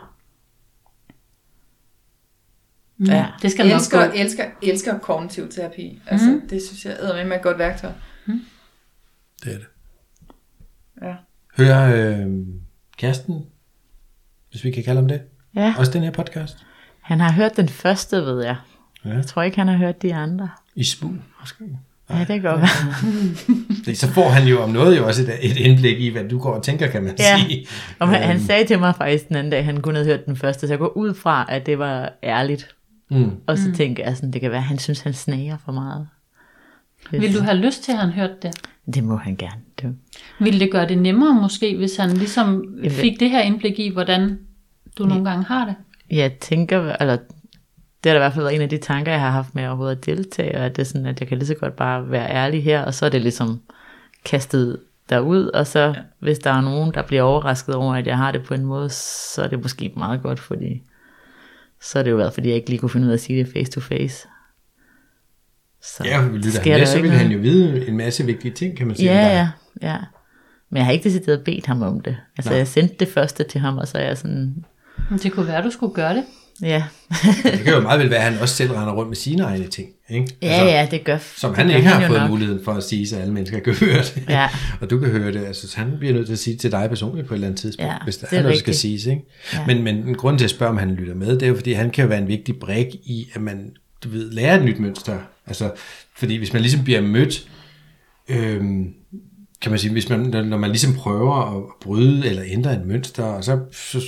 Mm, Ja. Det skal nok elsker, gå. elsker, elsker kognitiv terapi. Altså, mm. det synes jeg er med et godt værktøj. Det er det. Ja. Hører øh, kæresten, hvis vi kan kalde ham det, ja. også den her podcast? Han har hørt den første, ved jeg. Ja. Jeg tror ikke, han har hørt de andre. I smug, måske. Ja, det kan godt være. [LAUGHS] Så får han jo om noget jo også et, et indblik i, hvad du går og tænker, kan man Ja. sige. Og han, han Øhm, sagde til mig faktisk den anden dag, han kun havde hørt den første, så jeg går ud fra, at det var ærligt. Mm. Og så mm. tænker jeg sådan, det kan være, at han synes, han snager for meget. Vil du have lyst til, at han hørte det? Det må han gerne. Det, Ville det gøre det nemmere måske, hvis han ligesom fik det her indblik i, hvordan du nogle gange har det? jeg tænker, eller det har da i hvert fald været en af de tanker, jeg har haft med overhovedet at deltage, og at det er sådan, at jeg kan lige så godt bare være ærlig her, og så er det ligesom kastet derud, og så ja. hvis der er nogen, der bliver overrasket over, at jeg har det på en måde, så er det måske meget godt, fordi så er det jo været, fordi jeg ikke lige kunne finde ud af at sige det face to face. Så ja, lytter han med, så vil han jo vide en masse vigtige ting, kan man sige. Ja, ja, ja. Men jeg har ikke decideret bedt ham om det. Altså, Nej. jeg sendte det første til ham, og så er jeg sådan... Det kunne være, du skulle gøre det. Ja. det kan jo meget vel være, at han også selv render rundt med sine egne ting. Ikke? Ja, altså, ja, det gør. Som han ikke har fået nok. muligheden for at sige, så alle mennesker kan [LAUGHS] høre det. Ja. og du kan høre det. Altså, han bliver nødt til at sige det til dig personligt på et eller andet tidspunkt, ja, hvis der er noget, skal siges. Ikke? Ja. Men, men grund til at spørge, om han lytter med, det er jo, fordi han kan jo være en vigtig brik i, at man du ved, lærer et nyt mønster. Altså, fordi hvis man ligesom bliver mødt, øhm, kan man sige, hvis man, når man ligesom prøver at bryde eller ændre et mønster, og så, så,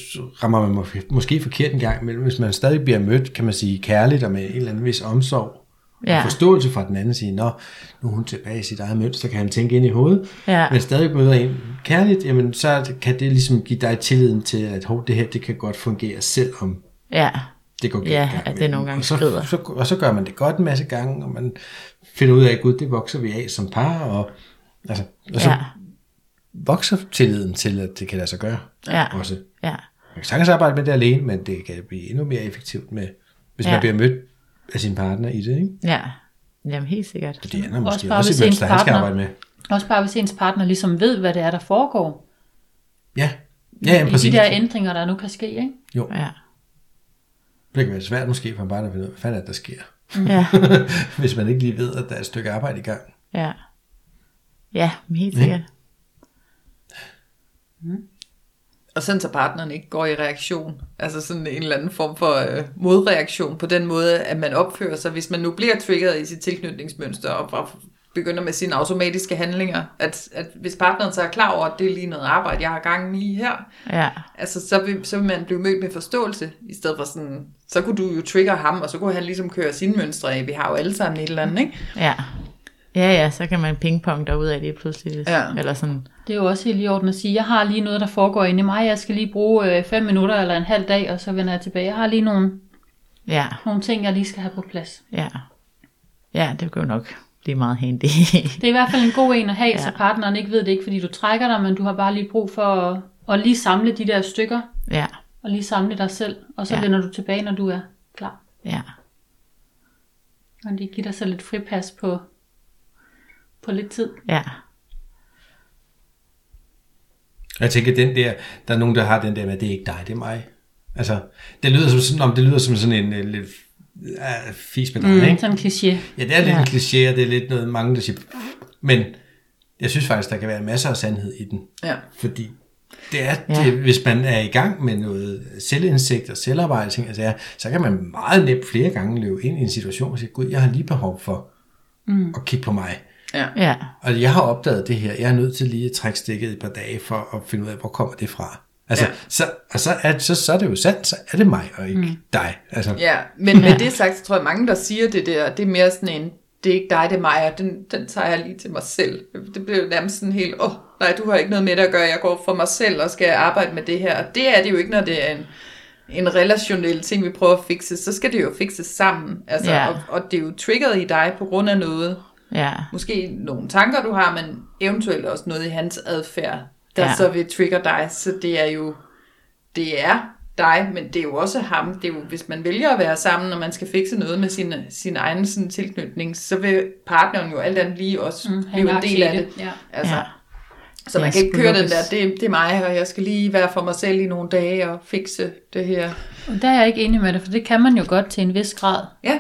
rammer man måske forkert en gang men hvis man stadig bliver mødt, kan man sige, kærligt og med en eller anden vis omsorg, ja. og forståelse fra den anden sige, nå, nu er hun tilbage i sit eget mønster, kan han tænke ind i hovedet, ja. men stadig møder en kærligt, jamen så kan det ligesom give dig tilliden til, at det her, det kan godt fungere, selvom ja. det går galt. Ja, at det nogle gange og så, så, og så gør man det godt en masse gange, og man finder ud af, at gud, det vokser vi af som par, og Altså, og så ja. vokser tilliden til, at det kan lade sig gøre. Ja. Også. Ja. Man kan sagtens arbejde med det alene, men det kan blive endnu mere effektivt, med, hvis ja. man bliver mødt af sin partner i det. Ikke? Ja, Jamen helt sikkert. Fordi han er måske også, bare, også et mønster, partner, han skal arbejde med. Også bare hvis ens partner ligesom ved, hvad det er, der foregår. Ja, ja, ja præcis. I de der ændringer, der nu kan ske, ikke? Jo. Ja. Det kan være svært måske for en partner at finde ud af, hvad fanden er der sker. Ja. [LAUGHS] hvis man ikke lige ved, at der er et stykke arbejde i gang. Ja. Ja, helt sikkert. Mm. Og sådan så partneren ikke går i reaktion. Altså sådan en eller anden form for øh, modreaktion på den måde, at man opfører sig, hvis man nu bliver triggeret i sit tilknytningsmønster og begynder med sine automatiske handlinger. At, at hvis partneren så er klar over, at det er lige noget arbejde, jeg har gang i her, ja. altså, så, vil, så vil man blive mødt med forståelse, i stedet for sådan, så kunne du jo trigger ham, og så kunne han ligesom køre sine mønstre af. Vi har jo alle sammen et eller andet, ikke? Ja. Ja, ja, så kan man pingpong derud af det pludselig. Ja. Eller sådan. Det er jo også helt i orden at sige, jeg har lige noget, der foregår inde i mig. Jeg skal lige bruge øh, fem minutter eller en halv dag, og så vender jeg tilbage. Jeg har lige nogle, ja. nogle ting, jeg lige skal have på plads. Ja, ja det går nok blive meget handy. [LAUGHS] det er i hvert fald en god en at have, ja. så partneren ikke ved det ikke, fordi du trækker dig, men du har bare lige brug for at, at lige samle de der stykker. Ja. Og lige samle dig selv, og så ja. vender du tilbage, når du er klar. Ja. Og lige give dig selv lidt fripas på på lidt tid. Ja. Jeg tænker, den der, der er nogen, der har den der med, det er ikke dig, det er mig. Altså, det lyder som sådan, om det lyder som sådan en, en lidt uh, fis med dig, mm, ikke? sådan en kliché. Ja, det er lidt ja. en kliché, og det er lidt noget, mange der siger, men jeg synes faktisk, der kan være masser af sandhed i den. Ja. Fordi det er, ja. det, hvis man er i gang med noget selvindsigt og selvarbejde, altså, så kan man meget nemt flere gange løbe ind i en situation og sige, gud, jeg har lige behov for mm. at kigge på mig. Ja. ja. Og jeg har opdaget det her. Jeg er nødt til lige at trække stikket et par dage for at finde ud af, hvor kommer det fra. Altså, ja. så, og så er, så, så er det jo sandt, så er det mig og ikke mm. dig. Altså. Ja, men med det sagt, så tror jeg, mange, der siger det der, det er mere sådan en, det er ikke dig, det er mig, og den, den tager jeg lige til mig selv. Det bliver jo nærmest sådan helt, åh, oh, nej, du har ikke noget med det at gøre, jeg går for mig selv og skal arbejde med det her. Og det er det jo ikke, når det er en, en relationel ting, vi prøver at fikse, så skal det jo fikses sammen. Altså, ja. og, og det er jo triggeret i dig på grund af noget, Ja. Måske nogle tanker, du har, men eventuelt også noget i hans adfærd, der ja. så vil trigger dig. Så det er jo, det er dig, men det er jo også ham. Det er jo, hvis man vælger at være sammen, og man skal fikse noget med sin, sin egen sådan, tilknytning, så vil partneren jo alt andet lige også mm, blive en del af det. Ja. Altså, ja. Så man kan ikke køre den der, det, det er mig, og jeg skal lige være for mig selv i nogle dage og fikse det her. Og der er jeg ikke enig med det, for det kan man jo godt til en vis grad. Ja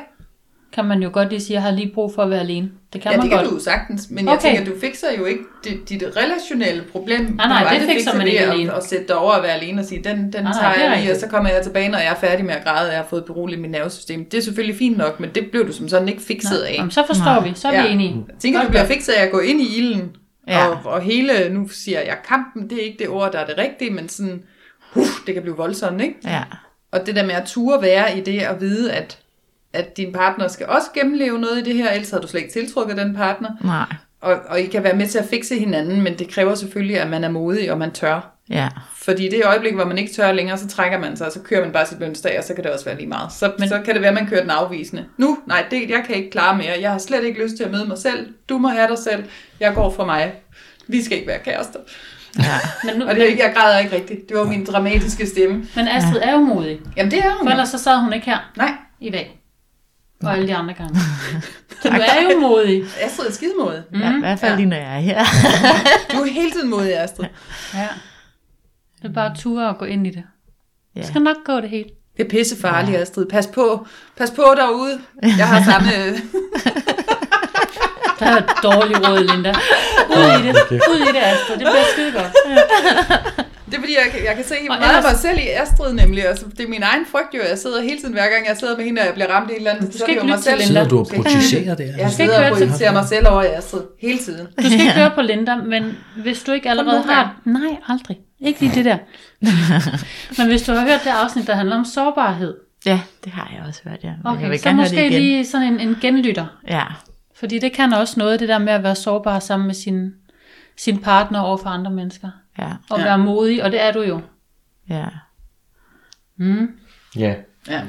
kan man jo godt lige sige, at jeg har lige brug for at være alene. Det kan ja, man det kan godt. du sagtens, men okay. jeg tænker, du fikser jo ikke dit, dit relationelle problem. Nej, nej, det fikser man ikke alene. Og sætte dig over at være alene og sige, den, den nej, tager nej, jeg lige, og så kommer jeg tilbage, når jeg er færdig med at græde, og jeg har fået beroliget mit nervesystem. Det er selvfølgelig fint nok, men det blev du som sådan ikke fikset nej. af. Jamen, så forstår nej. vi, så er ja. vi enige. Jeg tænker, godt du bliver fikset af at gå ind i ilden, ja. og, og hele, nu siger jeg kampen, det er ikke det ord, der er det rigtige, men sådan, uh, det kan blive voldsomt, ikke? Ja. Og det der med at ture være i det, at vide, at at din partner skal også gennemleve noget i det her, ellers havde du slet ikke tiltrukket den partner. Nej. Og, og I kan være med til at fikse hinanden, men det kræver selvfølgelig, at man er modig, og man tør. Ja. Fordi i det øjeblik, hvor man ikke tør længere, så trækker man sig, og så kører man bare sit lønsdag, og så kan det også være lige meget. Så, men, så kan det være, at man kører den afvisende. Nu, nej, det, jeg kan ikke klare mere. Jeg har slet ikke lyst til at møde mig selv. Du må have dig selv. Jeg går for mig. Vi skal ikke være kærester. Ja. [LAUGHS] Men, nu, Og det er ikke, jeg græder ikke rigtigt. Det var min dramatiske stemme. men Astrid er jo modig. Jamen det er hun. For ellers så sad hun ikke her Nej, i dag. Og alle de andre gange. [LAUGHS] Så du er jo modig. Astrid er skidemodig. Mm. ja, i hvert fald Ja. lige når jeg er her. [LAUGHS] Du er hele tiden modig, Astrid. Ja. Det er bare at ture og gå ind i det. Ja. Det skal nok gå det helt. Det er pisse farligt, Astrid. Pas på. Pas på derude. Jeg har samme... [LAUGHS] Det er et dårligt råd, Linda. Ud i det. Ud i det, Astrid. Det bliver skide godt. Det er fordi, jeg, kan- jeg kan se Og meget af ellers- mig selv i Astrid nemlig. Altså, det er min egen frygt jo. Jeg sidder hele tiden, hver gang jeg sidder med hende, og jeg bliver ramt i et eller andet. Du så skal er det ikke jo mig lytte til selv. Linda. Sidder du og projicerer der? Jeg sidder og projicerer mig selv over i Astrid. Hele tiden. Du skal ikke [LAUGHS] høre på Linda, men hvis du ikke allerede har... Nej, aldrig. Ikke lige det der. [LAUGHS] men hvis du har hørt det afsnit, der handler om sårbarhed, ja, det har jeg også hørt, ja. Men jeg okay, vil så gerne høre måske det igen. lige sådan en, en genlytter. Ja, Fordi det kan også noget, det der med at være sårbar sammen med sin, sin partner over for andre mennesker. Ja, Og Ja. være modig, og det er du jo. ja. Mm. Ja. Ja.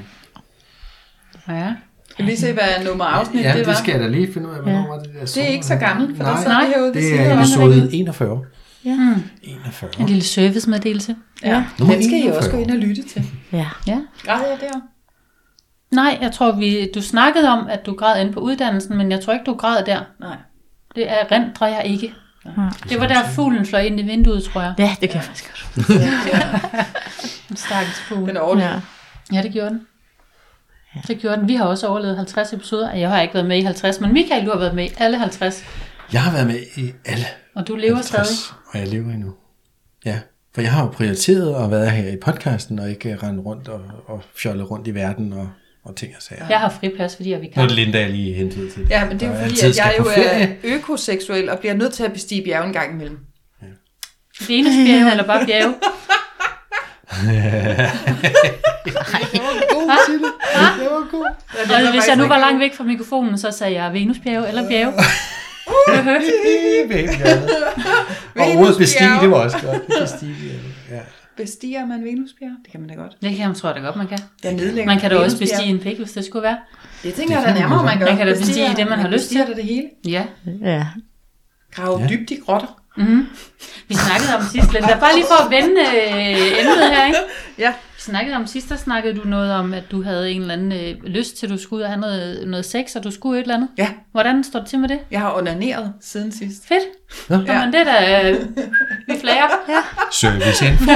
Ja. Vi lige se, hvad nummer afsnit ja, det var? det skal jeg da lige finde ud af, hvornår Ja. var det der Det er ikke så gammelt, for Nej, sidder vi herude det er af. episode 41. Ja. Mm. 41. En lille servicemeddelelse. Ja, Nummer den skal I 41. også gå ind og lytte til. ja. Ja. Græd jeg der? Nej, jeg tror, vi, du snakkede om, at du græd inde på uddannelsen, men jeg tror ikke, du græd der. Nej. Det er rendrer jeg ikke. Det var der, fuglen fløj ind i vinduet, tror jeg. Ja, det kan jeg faktisk godt. [LAUGHS] En stakkels fugl. Den overlevede. Ja. Ja, det gjorde den. Det gjorde den. Vi har også overlevet 50 episoder. Jeg har ikke været med i 50, men Michael, du har været med i alle 50. Jeg har været med i alle Og du lever 50, stadig. Og jeg lever endnu. Ja, for jeg har jo prioriteret at være her i podcasten, og ikke rende rundt og, og fjolle rundt i verden og, og ting og sager. Jeg har fripas, fordi jeg er Nu vikar. er det Linda, jeg lige hentet til. Ja, men det er jo fordi, at jeg jo er økoseksuel og bliver nødt til at bestige bjerge en gang imellem. Venusbjerge eller bare bjerge? God til det. Det var god. Og hvis jeg nu var langt væk fra mikrofonen, så sagde jeg Venusbjerge eller bjerge. [LAUGHS] Og ordet bestige, det var også godt. Bestige, ja. Bestiger man Venusbjerg? Det kan man da godt. Det kan jeg, tror jeg da godt, man kan. Jeg nedlægger Man kan da også bestige en pik, hvis det skulle være. Det tænker jeg da nærmere, man gør. Man kan da bestige det, man har lyst til. Bestiger det det hele. Ja. Ja. Grave Ja. dybt i grotter. Mm-hmm. Vi snakkede om sidst, Linda. Bare lige for at vende øh, emnet her, ikke? [LAUGHS] Ja. Snakkede om sidst, der snakkede du noget om, at du havde en eller anden øh, lyst til, at du skulle ud og have noget, noget sex, og du skulle et eller andet. Ja, Hvordan står det til med det? jeg har onaneret siden sidst. Fedt. Nå. Ja. Jamen, det er da... Øh, vi flager. [LAUGHS] Ja. Service info. [LAUGHS]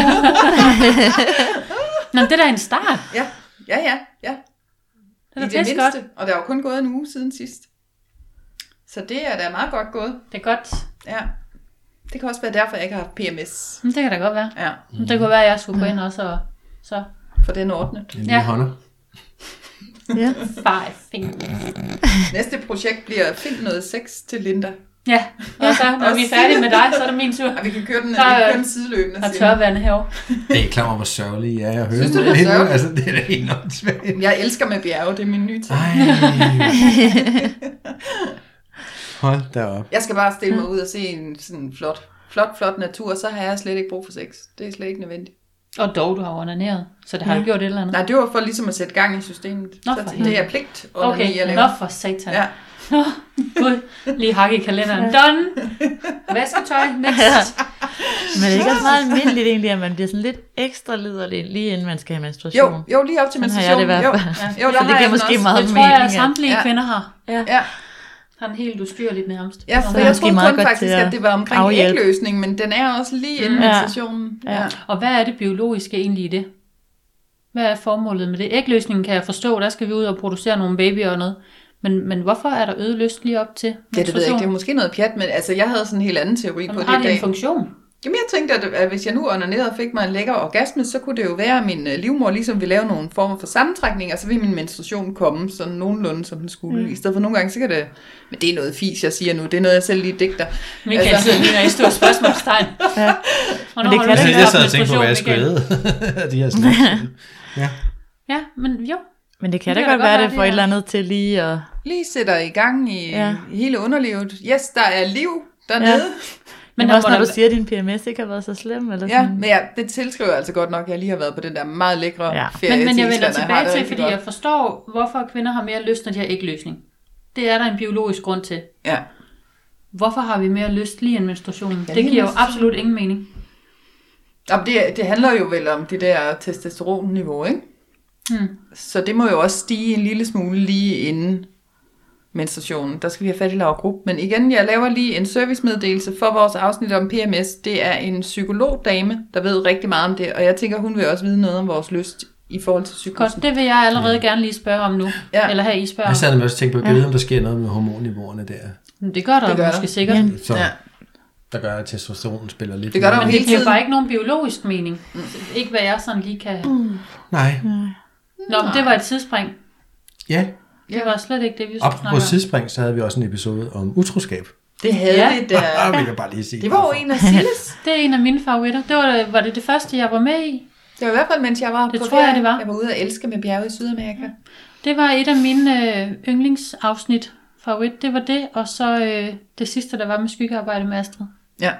Nå, det er da en start. Ja, ja, ja. ja. Det er I det mindste. godt. Og der er jo kun gået en uge siden sidst. Så det er da meget godt gået. Det er godt. Ja. Det kan også være derfor, jeg ikke har haft PMS. Men Det kan da godt være. Ja, Mm. Det kunne være, at jeg skulle gå ind også og så for den ordnet. En lille Ja. hånder. [LAUGHS] Ja. five fingers. Næste projekt bliver Find noget sex til Linda. Ja, og så når vi er færdige med dig, så er det min tur. Og vi kan køre den, vi kan er- køre den sideløbende. Og jeg. tørvand herovre. Det er I klar over, hvor sørgelig jeg er at høre. Synes du, det er sørgeligt? Altså, det er da helt åndssvagt. Jeg elsker med bjerge, det er min nye ting. [LAUGHS] Hold da op. Jeg skal bare stille mig ud og se en sådan flot, flot, flot natur, så har jeg slet ikke brug for sex. Det er slet ikke nødvendigt. Og dog, du har onaneret, så det har Ja. du gjort et eller andet. Nej, det var for ligesom at sætte gang i systemet. Nå, så for det helvede. er pligt, Okay, jeg nå laver. for satan. Ja. Nå, gud, lige hakke i kalenderen. Done. Vasketøj, [LAUGHS] next. Men det er ikke også meget almindeligt egentlig, at man bliver sådan lidt ekstra liderlig, lige inden man skal have menstruation. Jo, jo, lige op til Sådan har jeg det i menstruation. hvert Jo, fald. ja. jo, der Så det giver måske også. meget Det tror mening. jeg, at at- samtlige Ja. kvinder har. Ja. Ja, Har den helt ustyrligt nærmest. ja, for er jeg troede kun godt faktisk, at at det var omkring afhjælpe. ægløsning, men den er også lige inden Ja. menstruationen. Ja. Ja. Og hvad er det biologiske egentlig i det? Hvad er formålet med det? Ægløsningen kan jeg forstå, der skal vi ud og producere nogle babyer og noget. Men, men hvorfor er der øget lyst lige op til Ja, det ved jeg ikke. Det er menstruation? måske noget pjat, men altså, jeg havde sådan en helt anden teori på Men det har i det en dag. funktion? Jamen, jeg tænkte, at, at hvis jeg nu onanerede og fik mig en lækker orgasme, så kunne det jo være, at min øh, livmor ligesom ville lave nogle former for sammentrækning, og så ville min menstruation komme sådan nogenlunde, som den skulle. Mm. I stedet for nogle gange, så kan det... Men det er noget fis, jeg siger nu. Det er noget, jeg selv lige digter. Michael Altså- altså, sidder lige i store [LAUGHS] spørgsmålstegn. Ja. Hvornår det kan det Jeg haft sad og tænkte på, hvad jeg skulle æde. [LAUGHS] De her snacks. [LAUGHS] Ja, men jo. Men det kan Det da kan godt være, godt det være, får det et er- eller andet til lige at... Lige sætter i gang i Ja. ja. hele underlivet. Yes, der er liv dernede. Ja. Ja. Men også når du siger, at din PMS ikke har været så slem, eller Ja, sådan. men ja, det tilskriver jeg altså godt nok, at jeg lige har været på den der meget lækre Ja. ja. ferie Men, men jeg vender tilbage til, fordi godt. jeg forstår, hvorfor kvinder har mere lyst, når de har ægløsning. Det er der en biologisk grund til. Ja. hvorfor har vi mere lyst lige inden menstruationen? Ja, det giver jo absolut ingen mening. Jamen, det, det handler jo vel om det der testosteronniveau, ikke? Hmm. Så det må jo også stige en lille smule lige inden menstruationen. Der skal vi have fat i Laura Grupp. Men igen, jeg laver lige en servicemeddelelse for vores afsnit om PMS. Det er en psykologdame, der ved rigtig meget om det, og jeg tænker, hun vil også vide noget om vores lyst i forhold til cyklusen. Godt, det vil jeg allerede gerne lige spørge om nu. Ja. Eller have I spørger Jeg sad nemlig også og tænkte på, jeg ved, om der sker noget med hormonniveauerne der, Men Det gør der Det gør måske der. sikkert. Ja. så, Ja. der gør, at testosteron spiller lidt. Det gør der jo det giver bare ikke nogen biologisk mening. Ikke hvad jeg sådan lige kan... Nej, Nå, men det var et tidsspring. ja. Det var slet ikke det, vi skulle snakke Apropos om. sidespring, så havde vi også en episode om utroskab. Det havde Ja. vi da. [LAUGHS] Ah, vil jeg bare lige sige. Det var jo en af Silles. [LAUGHS] Det er en af mine favoritter. Det var, var det det første, jeg var med i. Det var i hvert fald, mens jeg var Det på tror jeg, det var. Jeg var ude at elske med bjerge i Sydamerika. Det var et af mine øh, yndlingsafsnit. Favorit, det var det. Og så øh, det sidste, der var med skyggearbejde med Astrid. Ja.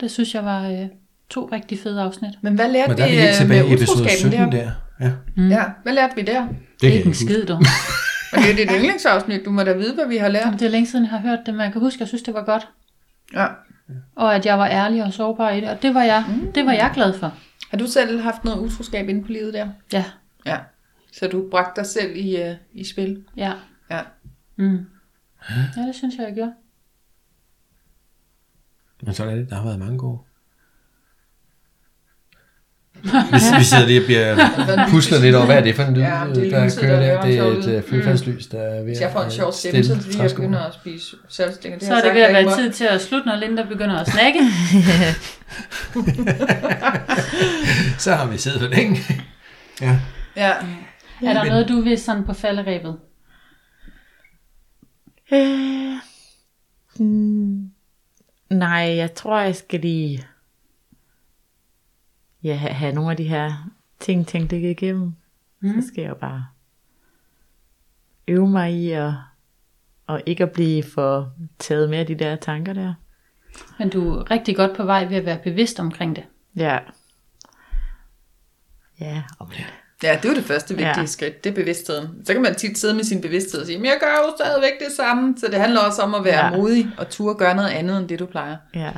Det synes jeg var øh, to rigtig fede afsnit. Men hvad lærte Men der er vi vi helt øh, tilbage med i episode utroskaben 17 der? der. Ja, Mm. Ja, hvad lærte vi der? det Ikke kan en jeg huske. skid, du. [LAUGHS] Men det er dit yndlingsafsnit. Du må da vide, hvad vi har lært. Jamen, det er længe siden, jeg har hørt det, men jeg kan huske, at jeg synes, det var godt. Ja. Og at jeg var ærlig og sårbar i det. Og det var jeg, Mm. det var jeg glad for. Har du selv haft noget utroskab inde på livet der? Ja, Ja. Så du bragte dig selv i, uh, i spil? ja. Ja. Mm. Ja, det synes jeg, jeg gjorde. Men sådan er det. Der har været mange gode. Vi, vi sidder lige og bliver pusler lidt over, hvad er det for en lyd, Ja, det er der lyset, kører der Det er et øh, fyrfærdslys, der er ved Hvis jeg får en at, sjov øh, stemme, så lige jeg begynder at spise salgstinger. Så er det ved at være tid til at slutte, når Linda begynder at snakke. [LAUGHS] Så har vi siddet for længe. ja. Ja. er der noget, du vil sådan på falderæbet? Øh, mm, nej, jeg tror, jeg skal lige ja, have, nogle af de her ting tænkt lidt igennem. Mm. Så skal jeg jo bare øve mig i at, og ikke at blive for taget med af de der tanker der. Men du er rigtig godt på vej ved at være bevidst omkring det. Ja. Ja, og Ja, det er jo det første vigtige Ja. skridt, det er bevidstheden. Så kan man tit sidde med sin bevidsthed og sige, men jeg gør jo stadigvæk det samme. Så det handler også om at være ja. modig og turde gøre noget andet, end det du plejer. Ja.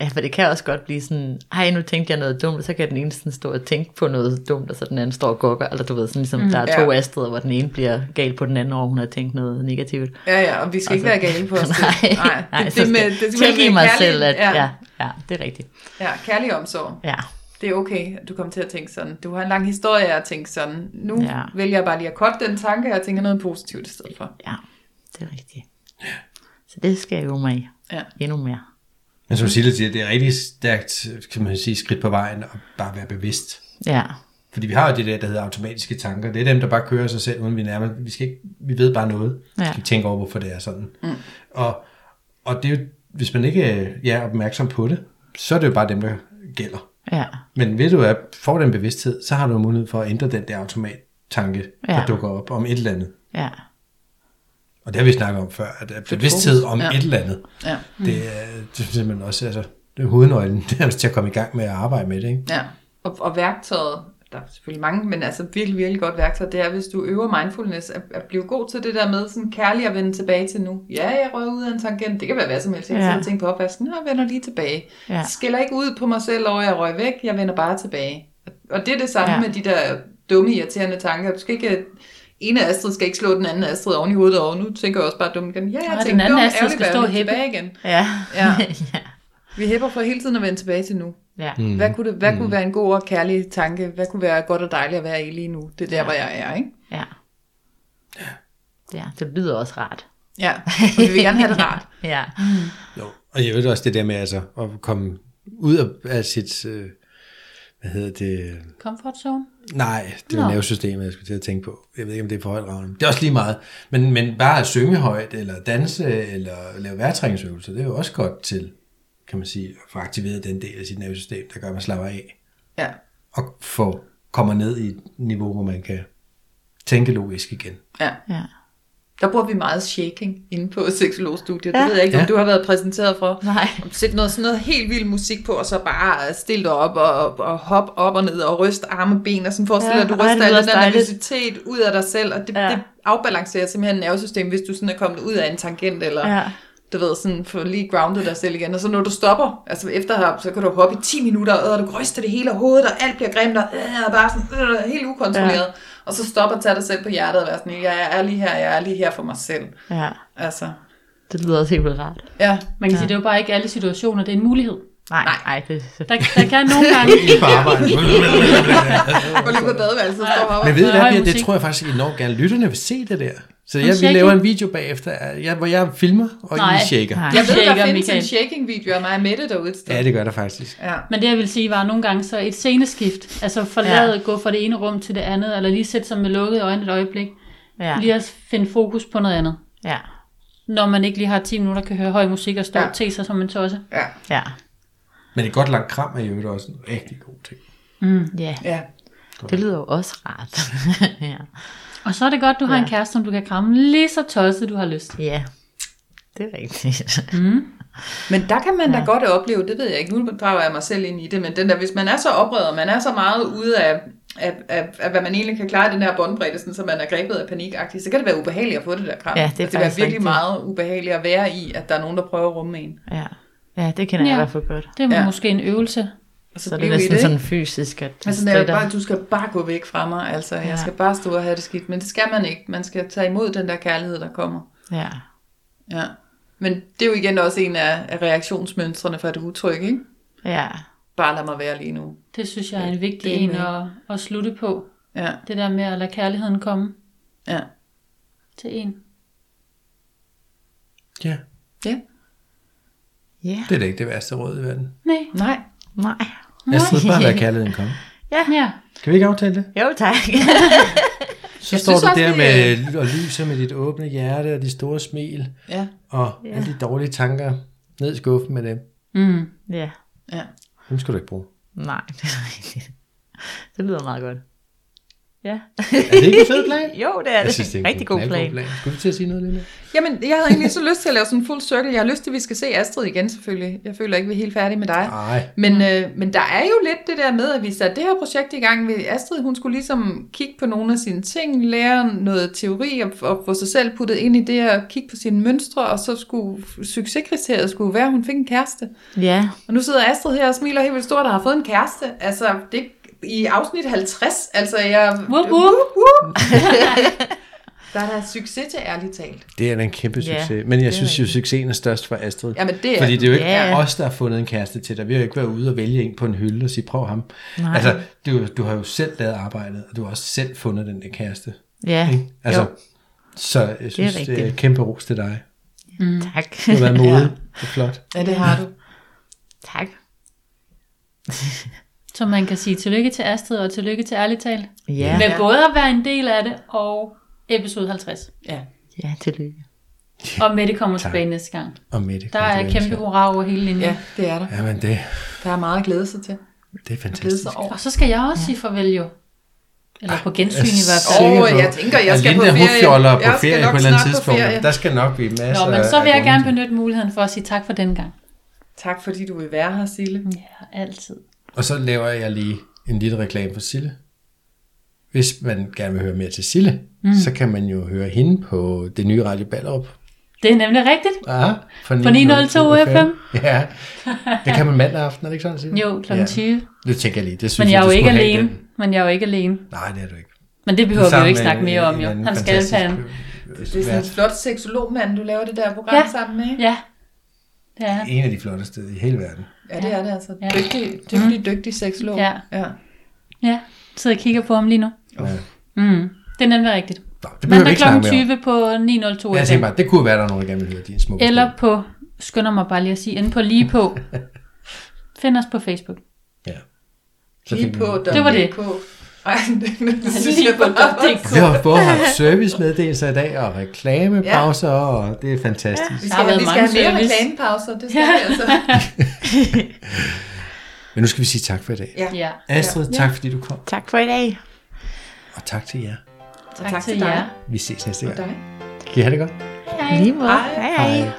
Ja, for det kan også godt blive sådan, ej, nu tænkte jeg noget dumt, og så kan den ene sådan stå og tænke på noget dumt, og så den anden står og gokker, eller du ved, sådan ligesom, mm, der er to ja. Astrider, hvor den ene bliver gal på den anden, og hun har tænkt noget negativt. Ja, ja, og vi skal ikke Altså, være gale på os. [LAUGHS] nej, nej, nej, det, så det, skal med, det skal tilgive mig kærlig- selv, at, ja, ja, ja, det er rigtigt. ja, kærlig omsorg. Ja, Det er okay, at du kommer til at tænke sådan. Du har en lang historie at tænke sådan. Nu Ja. vælger jeg bare lige at korte den tanke, og jeg tænker noget positivt i stedet for. ja, det er rigtigt. Så det skal jeg øve mig Ja. endnu mere. Men som Sille siger, det er rigtig stærkt, kan man sige, skridt på vejen at bare være bevidst. Ja, Fordi vi har jo det der, der hedder automatiske tanker. Det er dem, der bare kører sig selv, uden vi nærmest... Vi, skal ikke, vi ved bare noget. Vi Ja. skal ikke tænke over, hvorfor det er sådan. Mm. Og, og det er jo, hvis man ikke ja, er opmærksom på det, så er det jo bare dem, der gælder. ja, Men ved du, at får den bevidsthed, så har du mulighed for at ændre den der automattanke, der Ja. dukker op om et eller andet. ja, Og det har vi snakket om før, at bevidsthed om Ja. et eller andet, Ja. det er, det er simpelthen også, altså, det er hovednøglen [LAUGHS] nærmest til at komme i gang med at arbejde med det, ikke? Ja, og, og værktøjet, der er selvfølgelig mange, men altså virkelig, virkelig godt værktøj, det er, hvis du øver mindfulness, at, at blive god til det der med sådan kærligt at vende tilbage til nu. Ja, jeg rører ud af en tangent, det kan være hvad som helst. Jeg Ja. sidde og tænke på opvasken, jeg vender lige tilbage. Ja. Jeg skælder ikke ud på mig selv over, at jeg røg væk, jeg vender bare tilbage. Og det er det samme ja. med de der dumme, irriterende tanker. Du skal ikke... En af Astrid skal ikke slå den anden Astrid oven i hovedet over. Nu tænker jeg også bare dumt igen. Ja, jeg tænker den anden dumt, Astrid skal stå og tilbage igen. ja, Ja. [LAUGHS] ja, Vi hæpper for hele tiden at vende tilbage til nu. ja, Mm. Hvad kunne, det, hvad kunne være en god og kærlig tanke? Hvad kunne være godt og dejligt at være i lige nu? Det er der, Ja. hvor jeg er, ikke? ja. Ja, det lyder også rart. Ja, og vi vil gerne have det rart. [LAUGHS] Ja, Jo. Og jeg ved også det der med altså, at komme ud af, af sit, øh, hvad hedder det, Comfort zone? nej, det var Nå. nervesystemet, jeg skulle til at tænke på. Jeg ved ikke, om det er for højt ravne. Det er også lige meget. Men, men bare at synge højt, eller danse, eller lave vejrtræningsøvelser, det er jo også godt til, kan man sige, at få aktiveret den del af sit nervesystem, der gør, at man slapper af. Ja, Og få, kommer ned i et niveau, hvor man kan tænke logisk igen. ja. ja. Der bruger vi meget shaking inde på [LAUGHS] seksologstudiet. Ja. Det ved jeg ikke, om Ja. du har været præsenteret for. Nej. Sæt noget, sådan noget helt vild musik på, og så bare stille dig op og, og hop op og ned og ryste arme og ben, og sådan forestiller Ja, at du ryster al den der nervøsitet ud af dig selv, og det, Ja. det afbalancerer simpelthen nervesystemet, hvis du sådan er kommet ud af en tangent, eller Ja. du ved, sådan for lige grounded dig selv igen. Og så når du stopper, altså efter her, så kan du hoppe i 10 minutter, og du ryster det hele af hovedet, og alt bliver grimt, og øh, bare sådan, øh, helt ukontrolleret. Ja. Og så stopper og tager dig selv på hjertet og være sådan, jeg er lige her, jeg er lige her for mig selv. Ja, Altså, det lyder også helt vildt rart. ja. Man kan sige, det er jo bare ikke alle situationer, det er en mulighed. Nej, nej, nej det er Der, der kan nogle gange... Lige på arbejde. Gå lige på badeværelset, så står her. Men ved du hvad, det musik. tror jeg faktisk enormt gerne. Lytterne vil se det der. Så jeg, vi laver en video bagefter, jeg, hvor jeg filmer, og Nej. I shaker. Nej. Jeg ved, der findes en Michael. shaking-video af mig og Mette derude sted. Ja, det gør der faktisk. Ja. Men det jeg vil sige var at nogle gange så et sceneskift, altså forlade, ja. gå fra det ene rum til det andet, eller lige sætte sig med lukkede øjne et øjeblik, Ja, lige at finde fokus på noget andet. ja, Når man ikke lige har 10 minutter, kan høre høj musik og stå Ja. til sig som en tosse. Ja. ja, Men et godt langt kram er jo også en rigtig god ting. ja. ja. Det lyder jo også rart. [LAUGHS] ja. Og så er det godt, du har Ja. en kæreste, som du kan kramme lige så tosset, du har lyst. ja, det er rigtigt. Men der kan man da godt opleve, det ved jeg ikke, nu drager jeg mig selv ind i det, men den der, hvis man er så oprevet, man er så meget ude af, af, af, af hvad man egentlig kan klare i den her båndbredde, sådan, så man er grebet af panikagtigt, så kan det være ubehageligt at få det der kram. Ja, det er altså, det kan være faktisk virkelig rigtigt. meget ubehageligt at være i, at der er nogen, der prøver at rumme en. ja. ja, det kender jeg Ja. i hvert fald godt. Det er ja. måske en øvelse. Og Så det er i næsten ikke? sådan fysisk, at det Altså, det er bare, du skal bare gå væk fra mig, altså, jeg Ja. skal bare stå og have det skidt, men det skal man ikke. Man skal tage imod den der kærlighed, der kommer. Ja, Ja. Men det er jo igen også en af, af reaktionsmønstrene for et udtryk, ikke? ja, Bare lad mig være lige nu. Det synes jeg er en vigtig det er en at, at slutte på. Ja, Det der med at lade kærligheden komme ja. til en. Ja, Ja. ja, det er da ikke det værste råd i verden. Nej. Nej. nej. Astrid, bare lad kærligheden komme. Ja. Kan vi ikke aftale det? Jo, tak. [LAUGHS] Så Jeg står du også, der det- med og lyser med dit åbne hjerte og de store smil, Ja. og alle de dårlige tanker ned i skuffen med dem. Mm. ja, Ja. Dem skal du ikke bruge. nej, [LAUGHS] det er rigtigt. Det lyder meget godt. Ja. Er det ikke en fed plan? [LAUGHS] jo, det er det. Jeg synes, det er en Rigtig god knaldgod plan. Skulle du til at sige noget, Lille? Jamen, jeg havde egentlig så lyst til at lave sådan en full circle. Jeg har lyst til, at vi skal se Astrid igen, selvfølgelig. Jeg føler ikke, vi er helt færdige med dig. Nej. Men, øh, men der er jo lidt det der med, at vi satte det her projekt i gang. Ved Astrid, hun skulle ligesom kigge på nogle af sine ting, lære noget teori og, og få sig selv puttet ind i det og kigge på sine mønstre, og så skulle succeskriteriet skulle være, at hun fik en kæreste. Ja, Og nu sidder Astrid her og smiler helt vildt stort og har fået en kæreste. Altså, det i afsnit 50. Altså, jeg... Whoop, whoop. whoop. der er der succes til ærligt talt. Det er da en kæmpe Ja, succes. Men jeg det er synes jo, succesen er størst for Astrid. Jamen, det er Fordi det er jo ikke Ja. os, der har fundet en kæreste til dig. Vi har jo ikke været ude og vælge en på en hylde og sige, prøv ham. Nej. Altså, du, du har jo selv lavet arbejdet, og du har også selv fundet den der kæreste. ja, Ikke? Altså, jo, så jeg synes, det er, det er rigtigt. kæmpe ros til dig. tak. Du har været [LAUGHS] modig. Det er flot. Ja, det har du. tak. [LAUGHS] Så man kan sige tillykke til Astrid og tillykke til Ærligt Talt. Ja, Med både at være en del af det og episode 50. Ja. ja, tillykke. Og Mette kommer Tak. tilbage næste gang. Og Mette. Der er kæmpe hurra over hele linjen. ja, det er der. Jamen, det, Der er meget at glæde sig til. det er fantastisk. sig over. Og så skal jeg også sige farvel jo. Eller på gensyn i hvert er fald. Åh, på, jeg tænker, jeg skal på Linda, ferie. Hun fjoller på Jeg skal ferie nok på et eller andet snart på tidspunkt. ferie. Der skal nok blive masser Nå, men så vil jeg gerne benytte muligheden for at sige tak for den gang. Tak fordi du vil være her, Sille. Ja, altid. Og så laver jeg lige en lille reklame for Sille. Hvis man gerne vil høre mere til Sille, mm. så kan man jo høre hende på det nye Radio Ballerup. Det er nemlig rigtigt. Fra På 902 FM. Ja, det kan man mandag aften, er det ikke sådan, Sille? Jo, kl. Ja. 20. Det tænker jeg lige. Det synes Men jeg er du jo ikke have alene. den. Men jeg er jo ikke alene. Nej, det er du ikke. Men det behøver vi jo ikke snakke mere om, jo. Han skal en. Det er sådan en flot seksologmand, du laver det der program Ja. sammen med. ikke? Ja, det er. En af de flotteste i hele verden. Ja, det er det altså. Ja. Dygtig, dygtig, dygtig seksolog. Ja. ja. Ja, sidder og kigger på ham lige nu. Ja. Mm. Det er nemlig rigtigt. Nå, det Mandag ikke kl. 20 på 902 Jeg tænker bare, det kunne være, der er nogen, der gerne vil høre din smukke Eller på, skynder mig bare lige at sige, inde på lige på. [LAUGHS] Find os på Facebook. Ja. Så Lige på Det var det. Ej, det, det synes Lige jeg bare .dk. Vi har både haft servicemeddelelser i dag, og reklamepauser, ja. og det er fantastisk. Vi Der skal, har været vi skal have mange mere service. reklamepauser, det skal Ja. vi altså. [LAUGHS] Men nu skal vi sige tak for i dag. Ja. Ja, Astrid, tak fordi du kom, Tak for i dag. og tak til jer. tak, tak til til dig. jer. Vi ses næste Og gang. dig. Kan I have det godt? Hej. Lige måde. Hej. hej. Hej.